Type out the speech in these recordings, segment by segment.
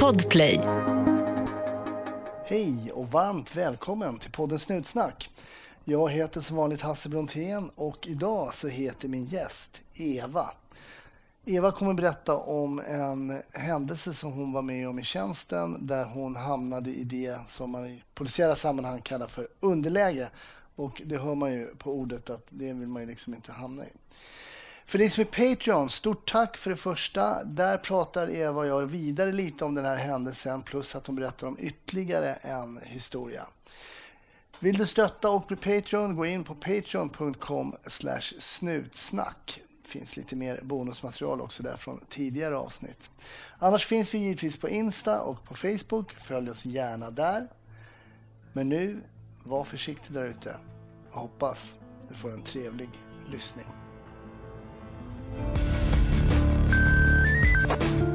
Podplay. Hej och varmt välkommen till podden Snutsnack. Jag heter som vanligt Hasse Brontén och idag så heter min gäst Eva. Eva kommer berätta om en händelse som hon var med om i tjänsten där hon hamnade i det som man i polisiära sammanhang kallar för underläge. Och det hör man ju på ordet att det vill man ju liksom inte hamna i. För dig som är Patreon, stort tack för det första. Där pratar Eva och jag vidare lite om den här händelsen plus att hon berättar om ytterligare en historia. Vill du stötta och bli Patreon, gå in på patreon.com snutsnack. Det finns lite mer bonusmaterial också där från tidigare avsnitt. Annars finns vi givetvis på Insta och på Facebook. Följ oss gärna där. Men nu, var försiktig där ute. Hoppas du får en trevlig lyssning.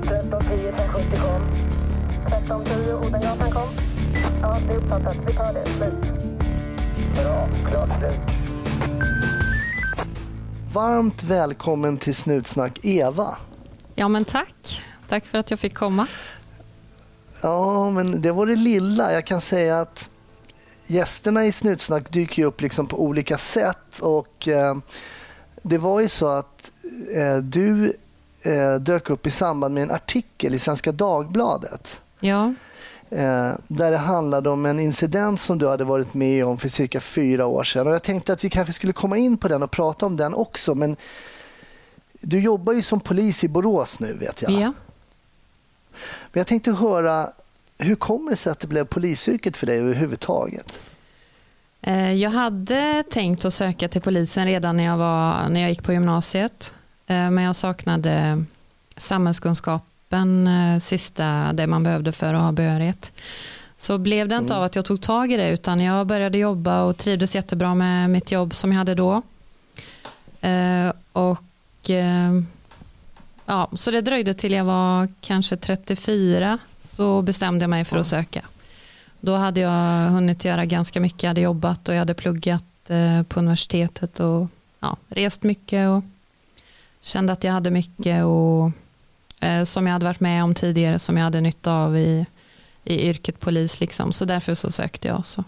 1310 1070 kom. 1310 Odengatan kom. Ja, det är uppfattat. Vi tar det. Slut. Bra. Klart slut. Varmt välkommen till Snutsnack Eva. Ja, men tack. Tack för att jag fick komma. Ja, men det var det lilla. Jag kan säga att gästerna i Snutsnack dyker upp liksom på olika sätt. Och eh, Det var ju så att eh, du eh, dök upp i samband med en artikel i Svenska Dagbladet. Ja. Eh, där det handlade om en incident som du hade varit med om för cirka fyra år sedan. Och jag tänkte att vi kanske skulle komma in på den och prata om den också. Men du jobbar ju som polis i Borås nu vet jag. ja. Men jag tänkte höra, hur kommer det sig att det blev polisyrket för dig överhuvudtaget? Eh, Jag hade tänkt att söka till polisen redan när jag, var, när jag gick på gymnasiet. Eh, Men jag saknade samhällskunskapen, eh, sista det man behövde för att ha behörighet. Så blev det inte av att jag tog tag i det utan jag började jobba och trivdes jättebra med mitt jobb som jag hade då. Och ja, Så det dröjde till jag var kanske 34 så bestämde jag mig för att söka. Då hade jag hunnit göra ganska mycket. Jag hade jobbat och jag hade pluggat eh, på universitetet och ja, rest mycket och kände att jag hade mycket och, eh, som jag hade varit med om tidigare som jag hade nytta av i, i yrket polis. Liksom. Så därför så sökte jag. Så.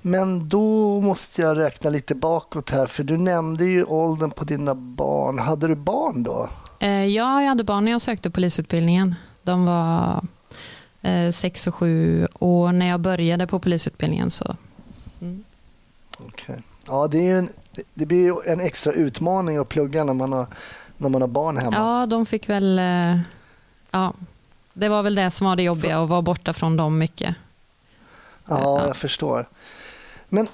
Men då måste jag räkna lite bakåt här, för du nämnde ju åldern på dina barn. Hade du barn då? Eh, ja, jag hade barn när jag sökte polisutbildningen. De var sex och sju och när jag började på polisutbildningen så Okej. Ja, det, är ju en, det blir ju en extra utmaning att plugga när man har, när man har barn hemma. Ja, de fick väl... eh, Ja, det var väl det som var det jobbiga, att vara borta från dem mycket. Ja, jag förstår. Men,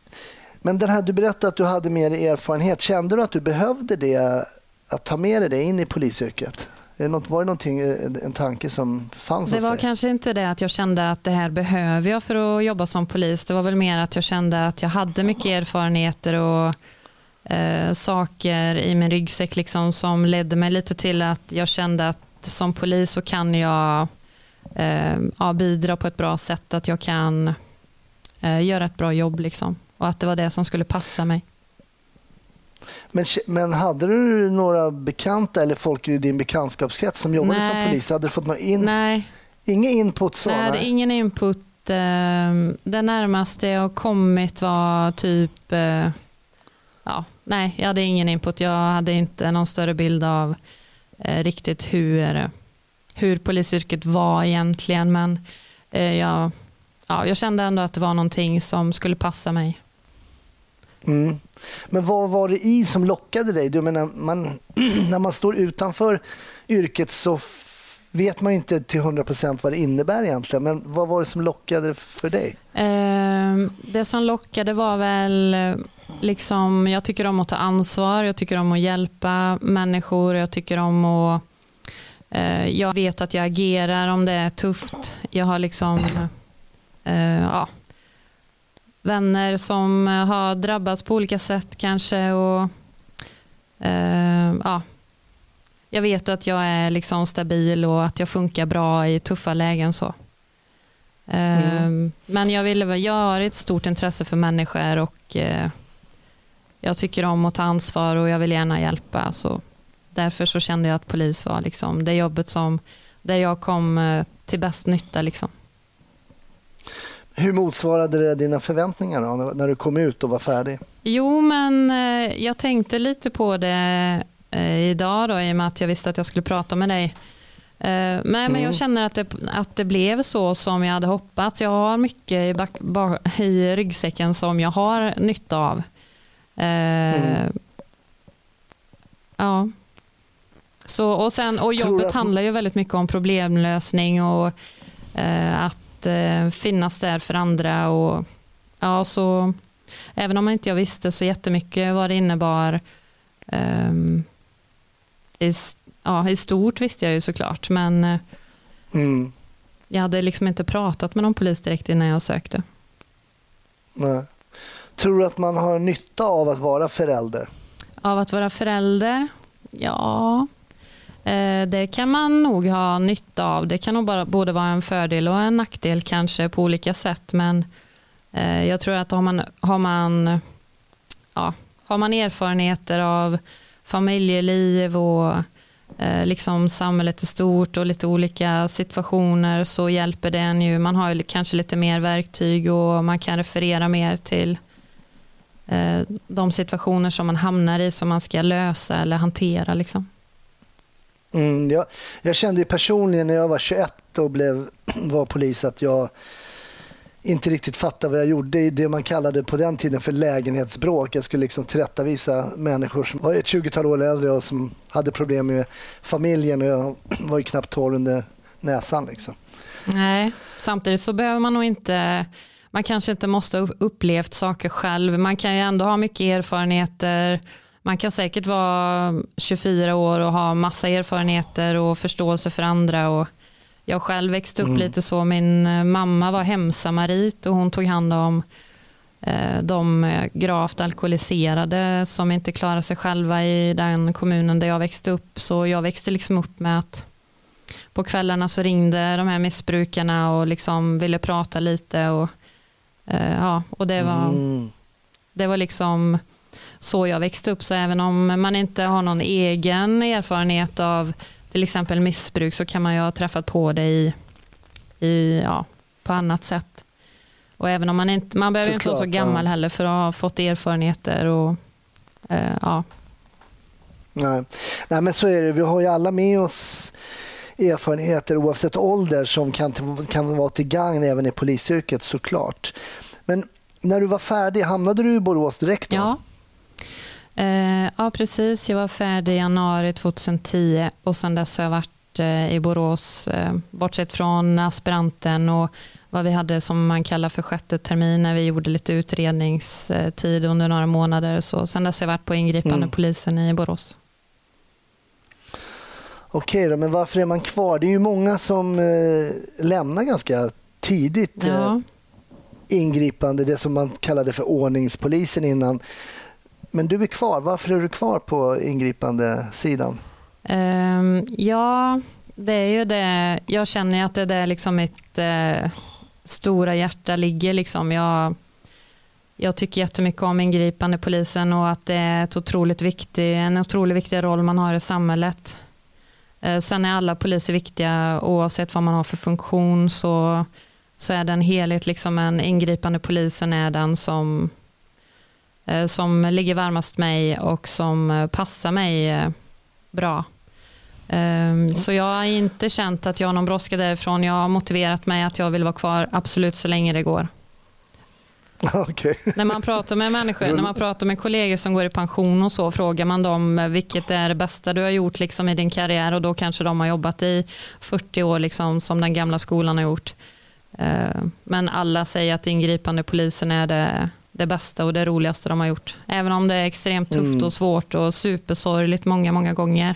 men den här, du berättade att du hade mer erfarenhet. Kände du att du behövde det, att ta med dig det in i polisyrket? Är det något, var det någonting, en tanke som fanns Det hos var dig? kanske inte det att jag kände att det här behöver jag för att jobba som polis. Det var väl mer att jag kände att jag hade mycket erfarenheter och eh, saker i min ryggsäck liksom, som ledde mig lite till att jag kände att som polis så kan jag eh, ja, bidra på ett bra sätt. Att jag kan eh, göra ett bra jobb. Liksom. Och att det var det som skulle passa mig. Men, men hade du några bekanta eller folk i din bekantskapskrets som jobbade som Nej. polis? Hade du fått någon in, Nej, ingen input så? Nej, ingen input. Eh, Det närmaste jag kommit var typ... eh, Ja, nej, jag hade ingen input. Jag hade inte någon större bild av eh, riktigt hur, hur polisyrket var egentligen. Men eh, jag, ja, jag kände ändå att det var någonting som skulle passa mig. Mm. Men vad var det i som lockade dig? Du menar, man, när man står utanför yrket så vet man inte till 100% vad det innebär egentligen. Men vad var det som lockade för dig? Eh, Det som lockade var väl eh, liksom, jag tycker om att ta ansvar, jag tycker om att hjälpa människor, jag tycker om att eh, jag vet att jag agerar om det är tufft. Jag har liksom eh, ja, vänner som eh, har drabbats på olika sätt kanske och eh, ja, jag vet att jag är liksom stabil och att jag funkar bra i tuffa lägen så. Mm. Eh, Men jag, vill, jag har ett stort intresse för människor och eh, jag tycker om att ta ansvar och jag vill gärna hjälpa. Så därför så kände jag att polis var liksom det jobbet som, där jag kom eh, till bäst nytta. Liksom. Hur motsvarade det dina förväntningar då, när du kom ut och var färdig? Jo, men eh, jag tänkte lite på det eh, idag då, i och med att jag visste att jag skulle prata med dig. Eh, nej, men Mm. jag känner att det, att det blev så som jag hade hoppats. Jag har mycket i, back, ba, i ryggsäcken som jag har nytta av. Mm. Ja. Så, och, sen, och jobbet att- handlar ju väldigt mycket om problemlösning och eh, att eh, finnas där för andra. Och, ja, så, även om inte jag visste så jättemycket vad det innebar ehm, i, ja, i stort visste jag ju såklart, men eh, Mm. jag hade liksom inte pratat med någon polis direkt innan jag sökte. Nej. Tror du att man har nytta av att vara förälder? Av att vara förälder? Ja, eh, Eh, det kan man nog ha nytta av. Det kan nog bara både vara en fördel och en nackdel kanske på olika sätt. Men eh, jag tror att har man, har man, ja, har man erfarenheter av familjeliv och eh, liksom samhället i stort och lite olika situationer så hjälper det en ju. Man har ju kanske lite mer verktyg och man kan referera mer till de situationer som man hamnar i som man ska lösa eller hantera. Liksom. Mm, jag, jag kände ju personligen när jag var 21 och blev, var polis att jag inte riktigt fattade vad jag gjorde i det man kallade på den tiden för lägenhetsbråk. Jag skulle liksom tillrättavisa människor som var ett 20-tal år äldre och som hade problem med familjen och jag var ju knappt torr under näsan. Liksom. Nej, samtidigt så behöver man nog inte, man kanske inte måste ha upplevt saker själv. Man kan ju ändå ha mycket erfarenheter. Man kan säkert vara 24 år och ha massa erfarenheter och förståelse för andra. Och jag själv växte upp Mm. lite så. Min eh, mamma var hemsamarit och hon tog hand om eh, de eh, gravt alkoholiserade som inte klarar sig själva i den kommunen där jag växte upp. Så jag växte liksom upp med att på kvällarna så ringde de här missbrukarna och liksom ville prata lite. Och, ja, och det var, Mm. det var liksom så jag växte upp. Så även om man inte har någon egen erfarenhet av till exempel missbruk så kan man ju ha träffat på det i, i, ja, på annat sätt. Och även om man inte, man behöver ju inte vara så Såklart, gammal ja. heller för att ha fått erfarenheter. Och, eh, ja. Nej. Nej, men så är det. Vi har ju alla med oss erfarenheter oavsett ålder som kan, kan vara till gagn även i polisyrket såklart. Men när du var färdig, hamnade du i Borås direkt då? Ja. Eh, ja, precis. Jag var färdig i januari 2010 och sen dess har jag varit eh, i Borås, eh, bortsett från aspiranten och vad vi hade som man kallar för sjätte termin när vi gjorde lite utredningstid under några månader. Så sen dess har jag varit på ingripande Mm. polisen i Borås. Okej då, men varför är man kvar? Det är ju många som eh, lämnar ganska tidigt eh, Ja. ingripande, det som man kallade för ordningspolisen innan. Men du är kvar. Varför är du kvar på ingripande sidan? Um, ja, det är ju det. Jag känner att det är där liksom mitt eh, stora hjärta ligger. Liksom. Jag, jag tycker jättemycket om ingripande polisen och att det är ett otroligt viktig, en otroligt viktig roll man har i samhället. Eh, sen är alla poliser viktiga oavsett vad man har för funktion så, så är den helhet, liksom en ingripande polisen är den som, som ligger varmast mig och som eh, passar mig eh, bra. Ehm, Så jag har inte känt att jag har någon brådska därifrån. Jag har motiverat mig att jag vill vara kvar absolut så länge det går. Okej. När man pratar med människor, när man pratar med kollegor som går i pension och så frågar man dem eh, vilket är det bästa du har gjort liksom i din karriär och då kanske de har jobbat i 40 år liksom, som den gamla skolan har gjort. Eh, Men alla säger att ingripande polisen är det, det bästa och det roligaste de har gjort. Även om det är extremt tufft Mm. och svårt och supersorgligt många, många gånger.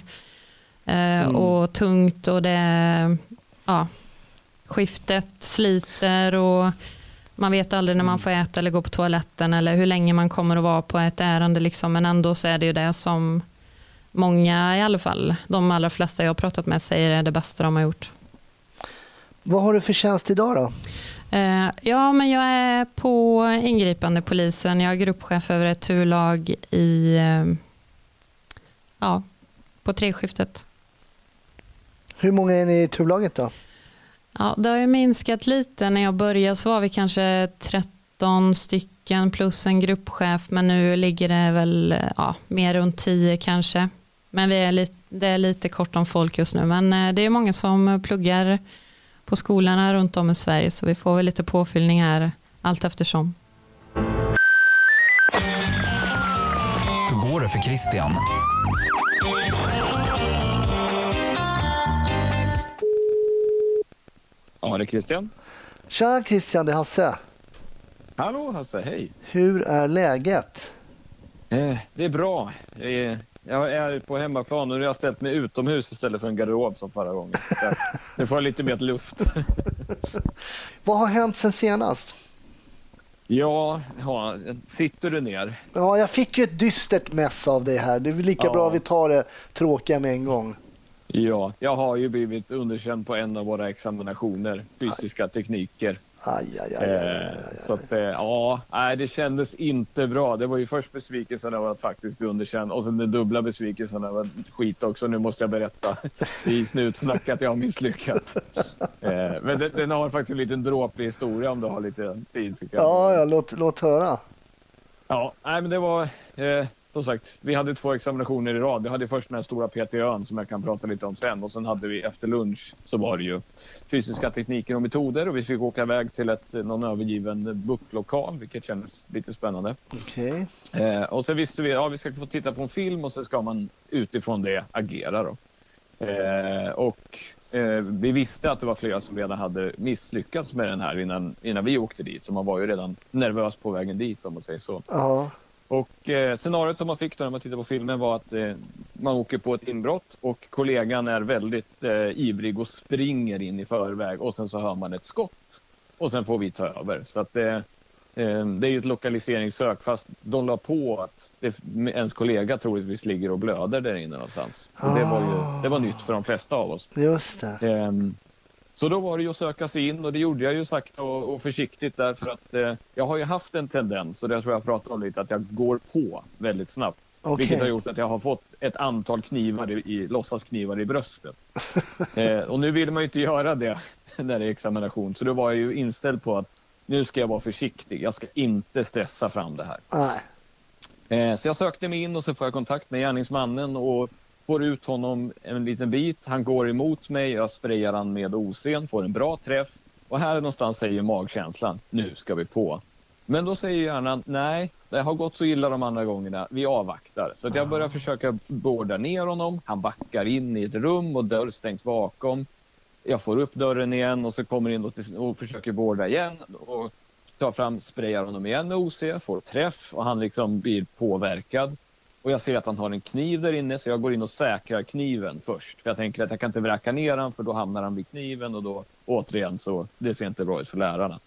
Eh, Och tungt och det, ja, skiftet sliter och man vet aldrig när man får äta eller gå på toaletten eller hur länge man kommer att vara på ett ärende. Liksom. Men ändå så är det ju det som många i alla fall, de allra flesta jag har pratat med säger är det bästa de har gjort. Vad har du för tjänst idag då? Eh, ja, men jag är på ingripande polisen. Jag är gruppchef över ett turlag i, eh, ja, på treskiftet. Hur många är ni i turlaget då? Ja, det har ju minskat lite. När jag började så var vi kanske 13 stycken plus en gruppchef men nu ligger det väl ja, mer runt 10 kanske. Men vi är lite, det är lite kort om folk just nu men eh, det är många som pluggar på skolorna runt om i Sverige så vi får väl lite påfyllning här allt eftersom. Hur går det för Christian? Ja, det är Christian. Tja Christian, det är Hasse. Hallå Hasse, hej. Hur är läget? Eh, det är bra. Eh, jag är på hemmaplan och nu har jag ställt mig utomhus istället för en garderob som förra gången. Nu får jag lite mer luft. Vad har hänt sen senast? Ja, ja, sitter du ner? Ja, jag fick ju ett dystert mess av dig här. Det är väl lika Ja. bra vi tar det tråkiga med en gång. Ja, jag har ju blivit underkänd på en av våra examinationer, fysiska tekniker. Aj, aj, aj, aj, aj, Eh, aj. så att, eh, ja, nej, det kändes inte bra. Det var ju först besvikelsen över att faktiskt bli underkänd och sen den dubbla besvikelsen över att skit också. Nu måste jag berätta i snutsnack att jag har misslyckats. Eh, men det, den har faktiskt en liten dråplig historia om du har lite tid. Ja, ja låt, låt höra. Ja, nej, men det var eh, som sagt, vi hade två examinationer i rad. Vi hade först den här stora PTÖn som jag kan prata lite om sen och sen hade vi efter lunch så var det ju fysiska tekniker och metoder och vi fick åka iväg till ett, någon övergiven bucklokal vilket kändes lite spännande. Okej. Eh, och sen visste vi att ja, vi ska få titta på en film och så ska man utifrån det agera. Då. Eh, och eh, vi visste att det var flera som redan hade misslyckats med den här innan, innan vi åkte dit. Så man var ju redan nervös på vägen dit om man säger så. Ja. Och eh, scenariot som man fick när man tittade på filmen var att eh, man åker på ett inbrott och kollegan är väldigt eh, ivrig och springer in i förväg och sen så hör man ett skott och sen får vi ta över. Så att eh, eh, det är ju ett lokaliseringssök fast de la på att det, ens kollega troligtvis ligger och blöder där inne någonstans. Så det var ju det var nytt för de flesta av oss. Just det. Så då var det ju att söka sig in och det gjorde jag ju sakta och, och försiktigt därför att eh, jag har ju haft en tendens och det tror jag pratade om lite att jag går på väldigt snabbt. Okej. Vilket har gjort att jag har fått ett antal knivar i, i låtsasknivar i bröstet. eh, och nu vill man ju inte göra det när det är examination så då var jag ju inställd på att nu ska jag vara försiktig. Jag ska inte stressa fram det här. Nej. Eh, så jag sökte mig in och så får jag kontakt med gärningsmannen och får ut honom en liten bit. Han går emot mig, jag sprayar han med OC'n, får en bra träff. Och här någonstans säger magkänslan, nu ska vi på. Men då säger hjärnan, nej, det har gått så illa de andra gångerna, vi avvaktar. Så jag börjar försöka borda ner honom, han backar in i ett rum och dörr stängs bakom. Jag får upp dörren igen och så kommer in och försöker borda igen. Och tar fram, sprayar honom igen med OC, får träff och han liksom blir påverkad. Och jag ser att han har en kniv där inne så jag går in och säkrar kniven först. För jag tänker att jag kan inte vräka ner han för då hamnar han vid kniven och då återigen så det ser inte bra ut för lärarna.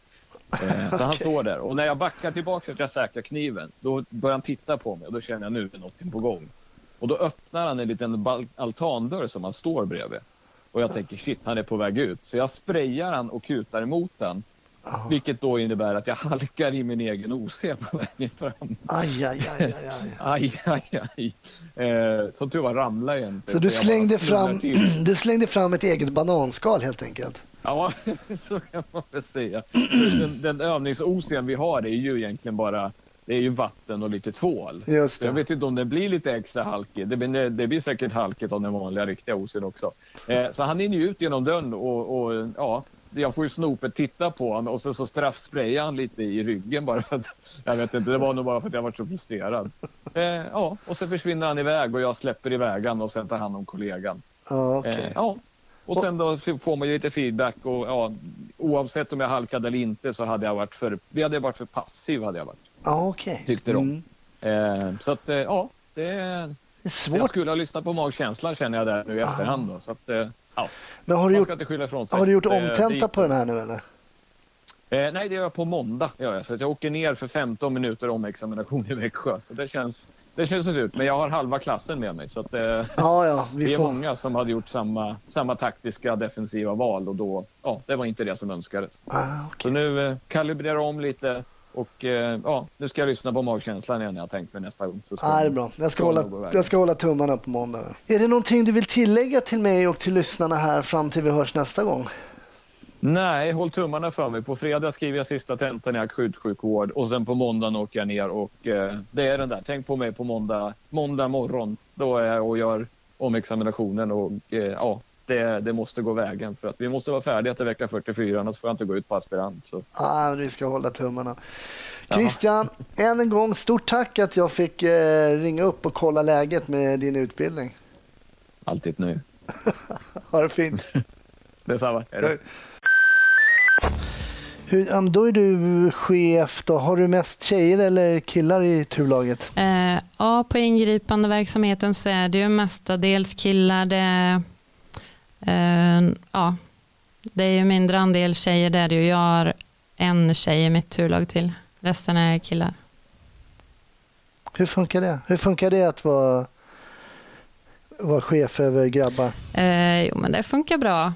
Eh, så han står där och när jag backar tillbaka så att jag säkrar kniven då börjar han titta på mig och då känner jag nu är någonting på gång. Och då öppnar han en liten altandörr som han står bredvid. Och jag tänker shit han är på väg ut. Så jag sprayar han och kutar emot den. Vilket då innebär att jag halkar i min egen OC på vägen fram. Aj, aj, aj, aj, aj. Aj, aj, aj. Eh, som tur var ramlade jag inte. Så du slängde, fram, du slängde fram ett eget bananskal helt enkelt? Ja, så kan man väl säga. Den, den övnings-OC'n vi har är ju egentligen bara det är ju vatten och lite tvål. Jag vet inte om det blir lite extra halkigt. Det blir, det blir säkert halkigt av den vanliga riktiga OC'n också. Eh, så han hinner ju ut genom dörren och, och ja, jag får ju snopet titta på honom och så, så straffsprayar han lite i ryggen bara för att, jag vet inte, det var nog bara för att jag var så frustrerad. Eh, ja, och så försvinner han iväg och jag släpper iväg han och sen tar hand om kollegan. Ja, Eh, okej. ja. Och sen då får man ju lite feedback och ja, oavsett om jag halkade eller inte så hade jag varit för, vi hade varit för passiv hade jag varit. Ja, okej. tyckte de. Mm. Eh, så att eh, ja, det, Det är jag svårt. skulle ha lyssnat på magkänslan känner jag där nu i efterhand då. Så att, eh, ja, Men har du gjort, har du gjort Det- det omtenta på den här nu eller? Eh, nej, det gör jag på måndag. Gör jag. Så att jag åker ner för 15 minuter om examination i Växjö. Så det känns, det känns ut. Men jag har halva klassen med mig. Så att, eh, Ja, ja. vi Vi är får... många som hade gjort samma, samma taktiska defensiva val och då, ja, det var inte det som önskades. Ah, Så okej. nu eh, kalibrerar om lite, Och eh, ja, nu ska jag lyssna på magkänslan igen jag tänkt mig nästa gång. Så ska Ja, det är bra. Jag ska, hålla, jag ska hålla tummarna på måndag. Är det någonting du vill tillägga till mig och till lyssnarna här fram till vi hörs nästa gång? Nej, håll tummarna för mig. På fredag skriver jag sista tentan i akutsjukvård och sen på måndagen åker jag ner och eh, det är den där. Tänk på mig på måndag, måndag morgon. Då är jag och gör omexaminationen och eh, ja, det, det måste gå vägen för att vi måste vara färdiga till vecka 44 annars får jag inte gå ut på aspirant. Så. Ja, vi ska hålla tummarna. Christian, än en gång stort tack att jag fick eh, ringa upp och kolla läget med din utbildning. Alltid nu. Ha det fint. Detsamma. Hej då. Hur, ja, då är du chef. Då. Har du mest tjejer eller killar i turlaget? Eh, ja, på ingripande verksamheten så är det ju mestadels killar. Det, är, ja, det är ju mindre andel tjejer där. det är ju. Jag har en tjej i mitt turlag till. Resten är killar. Hur funkar det? Hur funkar det att vara, vara chef över grabbar? Eh, jo, men det funkar bra.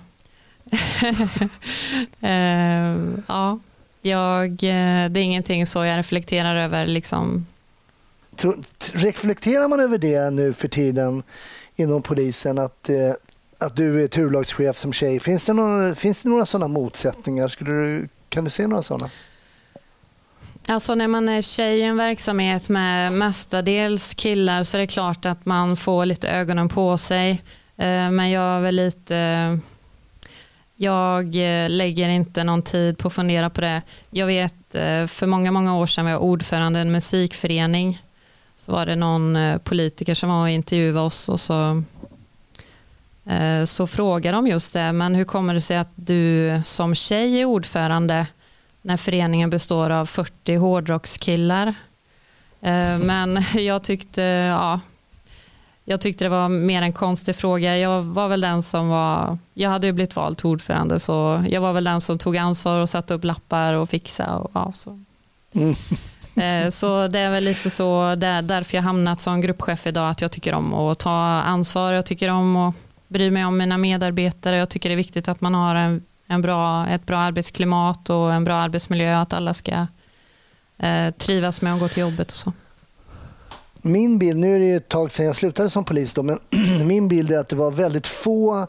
eh, ja, jag, eh, det är ingenting så jag reflekterar över. Liksom. Reflekterar man över det nu för tiden inom polisen att, eh, att du är turlagschef som tjej? Finns det, några, finns det några sådana motsättningar? Skulle du, kan du se några sådana? Alltså när man är tjej i en verksamhet med mestadels killar så är det klart att man får lite ögonen på sig. Eh, men jag är väl lite... Jag eh, lägger inte någon tid på att fundera på det. Jag vet eh, för många, många år sedan var jag ordförande i en musikförening. Så var det någon politiker som var och intervjuade oss och så, så frågade de just det. Men hur kommer det sig att du som tjej är ordförande när föreningen består av 40 hårdrockskillar. Eh, Men jag tyckte, ja, jag tyckte det var mer en konstig fråga. Jag var väl den som var, jag hade ju blivit vald till ordförande så jag var väl den som tog ansvar och satte upp lappar och fixa. Och, ja, så. Mm. Eh, Så det är väl lite så där, därför jag hamnat som gruppchef idag, att jag tycker om att ta ansvar, jag tycker om att bryr mig om mina medarbetare, jag tycker det är viktigt att man har en, en bra, ett bra arbetsklimat och en bra arbetsmiljö, att alla ska eh, trivas med att gå till jobbet och så. Min bild, nu är det ju ett tag sedan jag slutade som polis då, men min bild är att det var väldigt få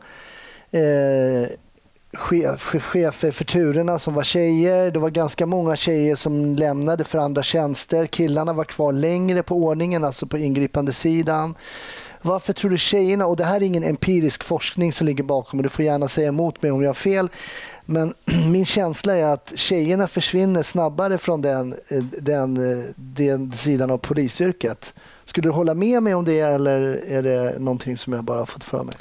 eh, chef, chefer för turerna som var tjejer. Det var ganska många tjejer som lämnade för andra tjänster. Killarna var kvar längre på ordningen, alltså på ingripande sidan. Varför tror du tjejerna, och det här är ingen empirisk forskning som ligger bakom, och du får gärna säga emot mig om jag har fel, men min känsla är att tjejerna försvinner snabbare från den, eh, den, eh, den sidan av polisyrket. Skulle du hålla med mig om det eller är det någonting som jag bara har fått för mig?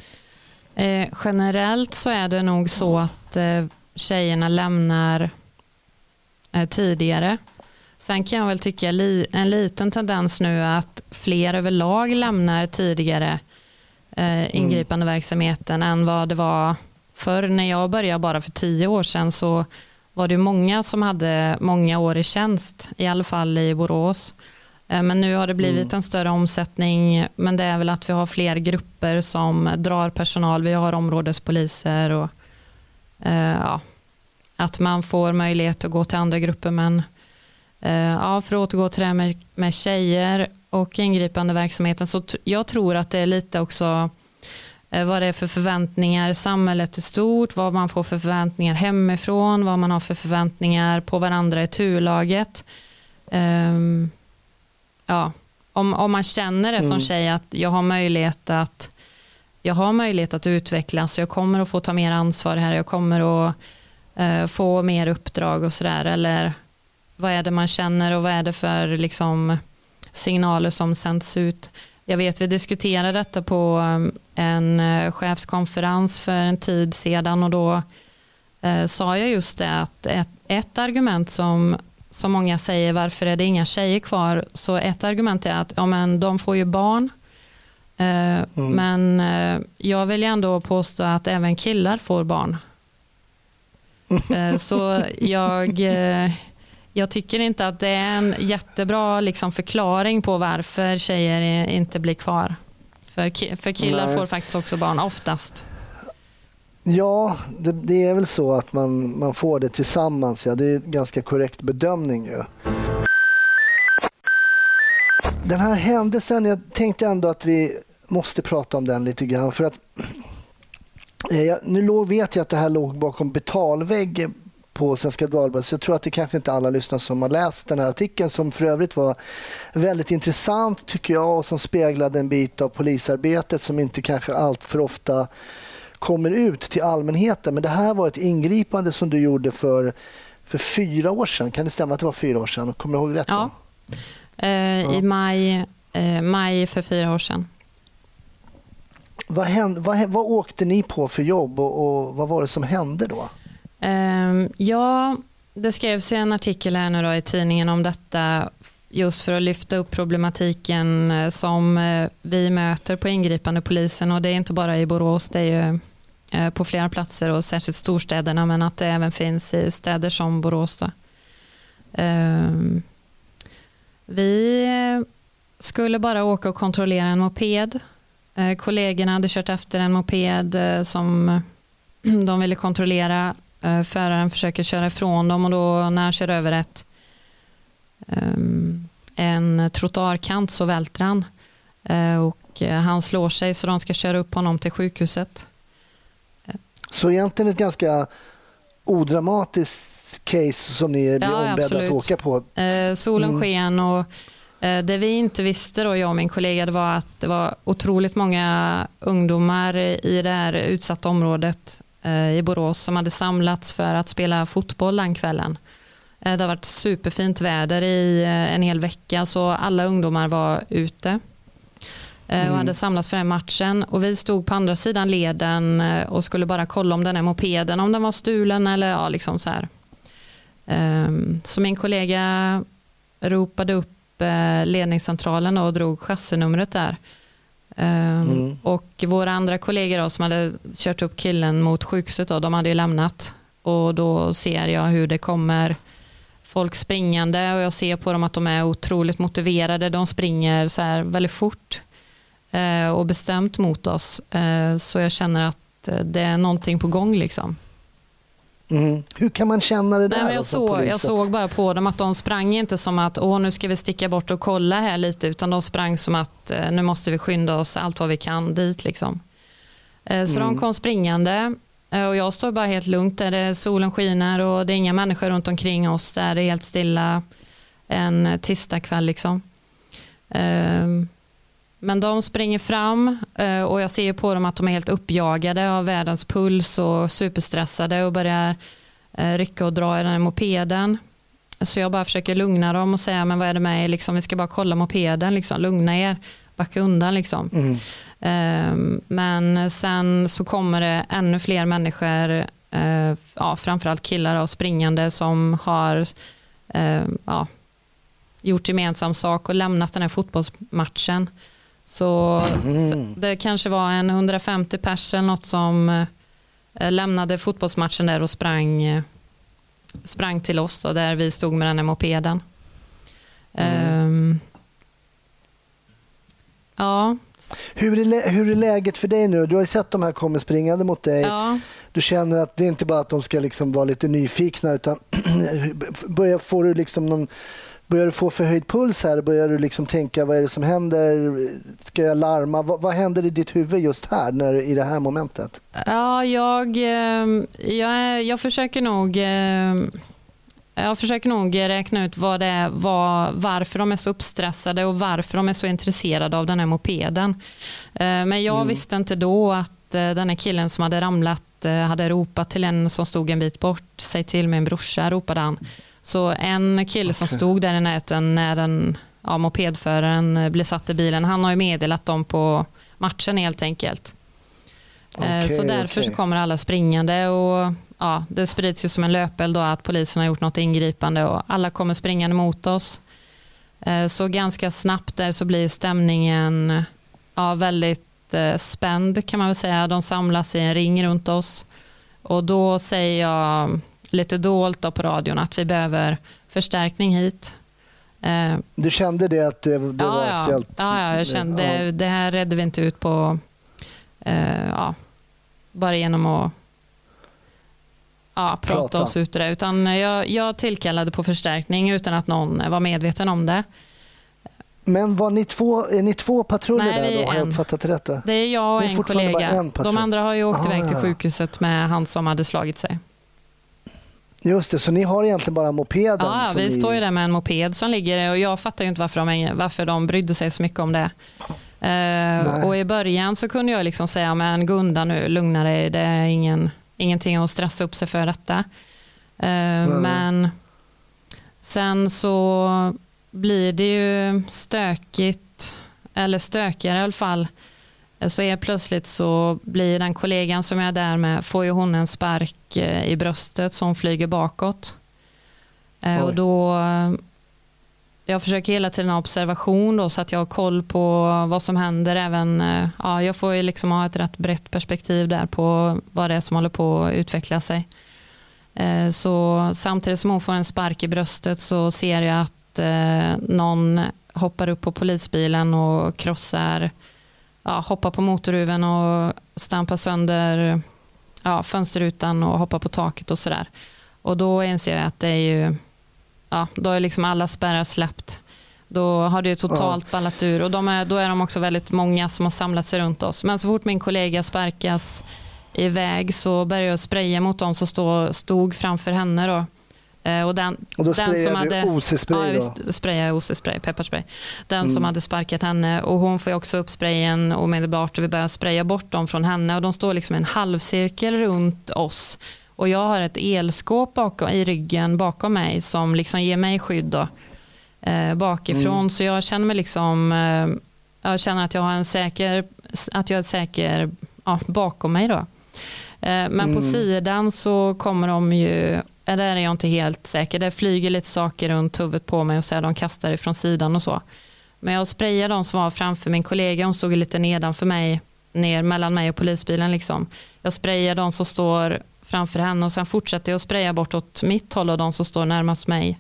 Eh, generellt så är det nog så att eh, tjejerna lämnar eh, tidigare. Sen kan jag väl tycka en liten tendens nu att fler överlag lämnar tidigare eh, ingripande verksamheten än vad det var förr. När jag började bara för tio år sedan så var det många som hade många år i tjänst, i alla fall i Borås. Eh, Men nu har det blivit en större omsättning, men det är väl att vi har fler grupper som drar personal. Vi har områdespoliser och eh, ja, att man får möjlighet att gå till andra grupper. Men ja, för att återgå till det här med, med tjejer och ingripande verksamheten så jag tror att det är lite också eh, vad det är för förväntningar samhället i stort, vad man får för förväntningar hemifrån, vad man har för förväntningar på varandra i turlaget. Ehm, ja, om, om man känner det som Mm. tjej att jag har möjlighet att jag har möjlighet att utvecklas, jag kommer att få ta mer ansvar här, jag kommer att eh, få mer uppdrag och sådär, eller vad är det man känner och vad är det för liksom, signaler som sänds ut. Jag vet vi diskuterade detta på um, en eh, chefskonferens för en tid sedan och då eh, sa jag just det att ett, ett argument som, som många säger varför är det inga tjejer kvar så ett argument är att ja, men de får ju barn eh, men eh, jag vill ju ändå påstå att även killar får barn. Eh, så jag, eh, jag tycker inte att det är en jättebra liksom, förklaring på varför tjejer inte blir kvar. För, ki- för killar Nej. får faktiskt också barn, oftast. Ja, det, det är väl så att man, man får det tillsammans. Ja. Det är en ganska korrekt bedömning. Ju. Den här händelsen, jag tänkte ändå att vi måste prata om den lite grann. För att, eh, nu vet jag att det här låg bakom betalvägg på Svenska Dagbladet. Så jag tror att det kanske inte alla lyssnare som har läst den här artikeln som för övrigt var väldigt intressant tycker jag och som speglade en bit av polisarbetet som inte kanske allt för ofta kommer ut till allmänheten. Men det här var ett ingripande som du gjorde för, för fyra år sedan. Kan det stämma att det var fyra år sedan? Kommer jag ihåg rätt? Ja. Eh, I maj, eh, maj för fyra år sedan. Vad, hände, vad, vad åkte ni på för jobb och, och vad var det som hände då? Ehm, ja, det skrevs en artikel här nu då i tidningen om detta just för att lyfta upp problematiken eh, som eh, vi möter på ingripande polisen och det är inte bara i Borås, det är ju eh, på flera platser och särskilt storstäderna men att det även finns i städer som Borås. Då. Ehm, vi skulle bara åka och kontrollera en moped. Kollegorna hade kört efter en moped som de ville kontrollera. Föraren försöker köra ifrån dem och då när han kör över ett Ehm, en trottoarkant så välter han eh, och eh, han slår sig så de ska köra upp honom till sjukhuset. Så egentligen ett ganska odramatiskt case som ni blir ja, ombedda att åka på? Eh, solen mm. sken och det vi inte visste, då, jag och min kollega, det var att det var otroligt många ungdomar i det här utsatta området i Borås som hade samlats för att spela fotboll den kvällen. Eh, det har varit superfint väder i eh, en hel vecka så alla ungdomar var ute eh, och mm. hade samlats för den matchen. Och vi stod på andra sidan leden och skulle bara kolla om den här mopeden, om den var stulen eller ja, liksom så här. Ehm, så min kollega ropade upp ledningscentralen och drog chassinumret där. Ehm, mm. Och våra andra kollegor då, som hade kört upp killen mot sjukhuset, då, de hade ju lämnat. Och då ser jag hur det kommer folk springande och jag ser på dem att de är otroligt motiverade. De springer så här väldigt fort eh, och bestämt mot oss. Eh, så jag känner att eh, det är någonting på gång. liksom. Mm. Hur kan man känna det där? Nej, jag, såg, jag såg bara på dem att de sprang inte som att Åh, nu ska vi sticka bort och kolla här lite utan de sprang som att nu måste vi skynda oss allt vad vi kan dit. Liksom. Så mm. de kom springande Eh, och jag står bara helt lugnt där solen skiner och det är inga människor runt omkring oss där det är helt stilla en tisdagkväll. Liksom. Ehm, men de springer fram eh, och jag ser på dem att de är helt uppjagade av världens puls och superstressade och börjar eh, rycka och dra i den här mopeden. Så jag bara försöker lugna dem och säga men vad är det med er? Liksom, vi ska bara kolla mopeden, liksom. lugna er, backa undan. Liksom. Mm. Ehm, men sen så kommer det ännu fler människor, eh, ja, framförallt killar och springande som har ja, gjort gemensam sak och lämnat den här fotbollsmatchen. Så mm. det kanske var en 150 pers eller något som eh, lämnade fotbollsmatchen där och sprang, eh, sprang till oss och där vi stod med den här mopeden. Mm. Um, ja, hur är, hur är läget för dig nu? Du har ju sett de här komma springande mot dig. Ja. Du känner att det är inte bara att de ska liksom vara lite nyfikna utan börjar, får du liksom någon, börjar du få förhöjd puls här? Börjar du liksom tänka vad är det som händer? Ska jag larma? Vad, vad händer i ditt huvud just här när, i det här momentet? Ja, jag, ehm, jag, jag försöker nog ehm, jag försöker nog räkna ut vad det är, vad, varför de är så uppstressade och varför de är så intresserade av den här mopeden. Eh, men jag mm. visste inte då att eh, den här killen som hade ramlat eh, hade ropat till en som stod en bit bort. Säg till min brorsa, ropade han. Så en kille som stod där i näten när den, ja, mopedföraren blev satt i bilen, han har ju meddelat dem på matchen helt enkelt. Okay, så därför okay. så kommer alla springande och ja, det sprids ju som en löpeld att polisen har gjort något ingripande och alla kommer springande mot oss. Eh, så ganska snabbt där så blir stämningen ja, väldigt eh, spänd kan man väl säga. De samlas i en ring runt oss och då säger jag lite dolt på radion att vi behöver förstärkning hit. Eh, du kände det att det, det ja, var aktuellt? Ja, ja, jag kände ja. det här redde vi inte ut på ja, bara genom att ja, prata, prata oss ut ur det. Utan jag, jag tillkallade på förstärkning utan att någon var medveten om det. Men var ni två, är ni två patruller Nej, där är då? Har jag uppfattat rätt? Då? Det är jag och Det är en kollega. en patrull. De andra har ju åkt Ah, iväg till ja. sjukhuset med han som hade slagit sig. Just det, så ni har egentligen bara mopeden? Ja, vi ni... står ju där med en moped som ligger och jag fattar ju inte varför de, varför de brydde sig så mycket om det. Eh, och I början så kunde jag liksom säga, men Gunda nu, lugna dig, det är ingen, ingenting att stressa upp sig för detta. Eh, Men sen så blir det ju stökigt, eller stökigare i alla fall. Så är plötsligt så blir den kollegan som jag är där med, får ju hon en spark eh, i bröstet som flyger bakåt. Eh, Oj. Och då, eh, jag försöker hela tiden ha observation då, så att jag har koll på vad som händer. Även, ja, jag får ju liksom ha ett rätt brett perspektiv där på vad det är som håller på att utveckla sig. Så samtidigt som hon får en spark i bröstet så ser jag att någon hoppar upp på polisbilen och krossar, ja, hoppar på motorhuven och stampar sönder ja, fönsterrutan och hoppar på taket och sådär. Och då inser jag att det är ju, ja, då är liksom alla spärrar släppt. Då har det ju totalt ballat ur och är, då är de också väldigt många som har samlat sig runt oss. Men så fort min kollega sparkas iväg så börjar jag spraya mot dem som stod framför henne. Då. Eh, Och den, Och då den som hade, du OC-spray ja, visst, sprayar OC-spray, pepparspray. Den som Mm. hade sparkat henne och hon får också upp sprayen omedelbart och vi börjar spraya bort dem från henne och de står liksom i en halvcirkel runt oss. Och jag har ett elskåp bakom, i ryggen bakom mig som liksom ger mig skydd då, eh, bakifrån. Mm. Så jag känner mig liksom, eh, jag känner att jag har en säker, att jag är säker ja, bakom mig då. Eh, men på Mm. sidan så kommer de ju, där är jag inte helt säker, det flyger lite saker runt huvudet på mig och så här, de kastar ifrån sidan och så. Men jag sprayar de som var framför min kollega, hon stod lite nedanför mig, ner mellan mig och polisbilen. Liksom. Jag sprayar de som står framför henne och sen fortsätter jag att spraya bort åt mitt håll och de som står närmast mig.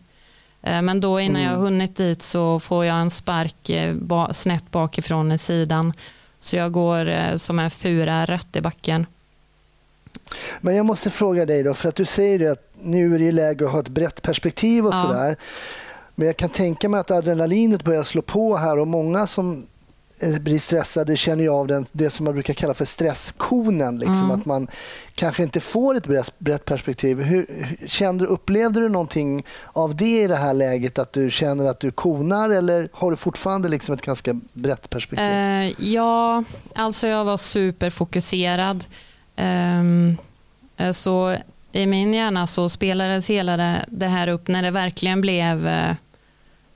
Eh, Men då innan jag har hunnit dit så får jag en spark eh, snett bakifrån i sidan. Så jag går eh, som en fura rätt i backen. Men jag måste fråga dig då, för att du säger att nu är det läge att ha ett brett perspektiv och Ja. sådär. Men jag kan tänka mig att adrenalinet börjar slå på här och många som eh, blir stressade känner ju av den, det som man brukar kalla för stresskonen. Liksom, Mm. Att man kanske inte får ett brett, brett perspektiv. Hur, kände, upplevde du någonting av det i det här läget? Att du känner att du konar eller har du fortfarande liksom ett ganska brett perspektiv? Eh, ja, alltså jag var superfokuserad. Eh, så i min hjärna så spelades hela det, det här upp när det verkligen blev eh,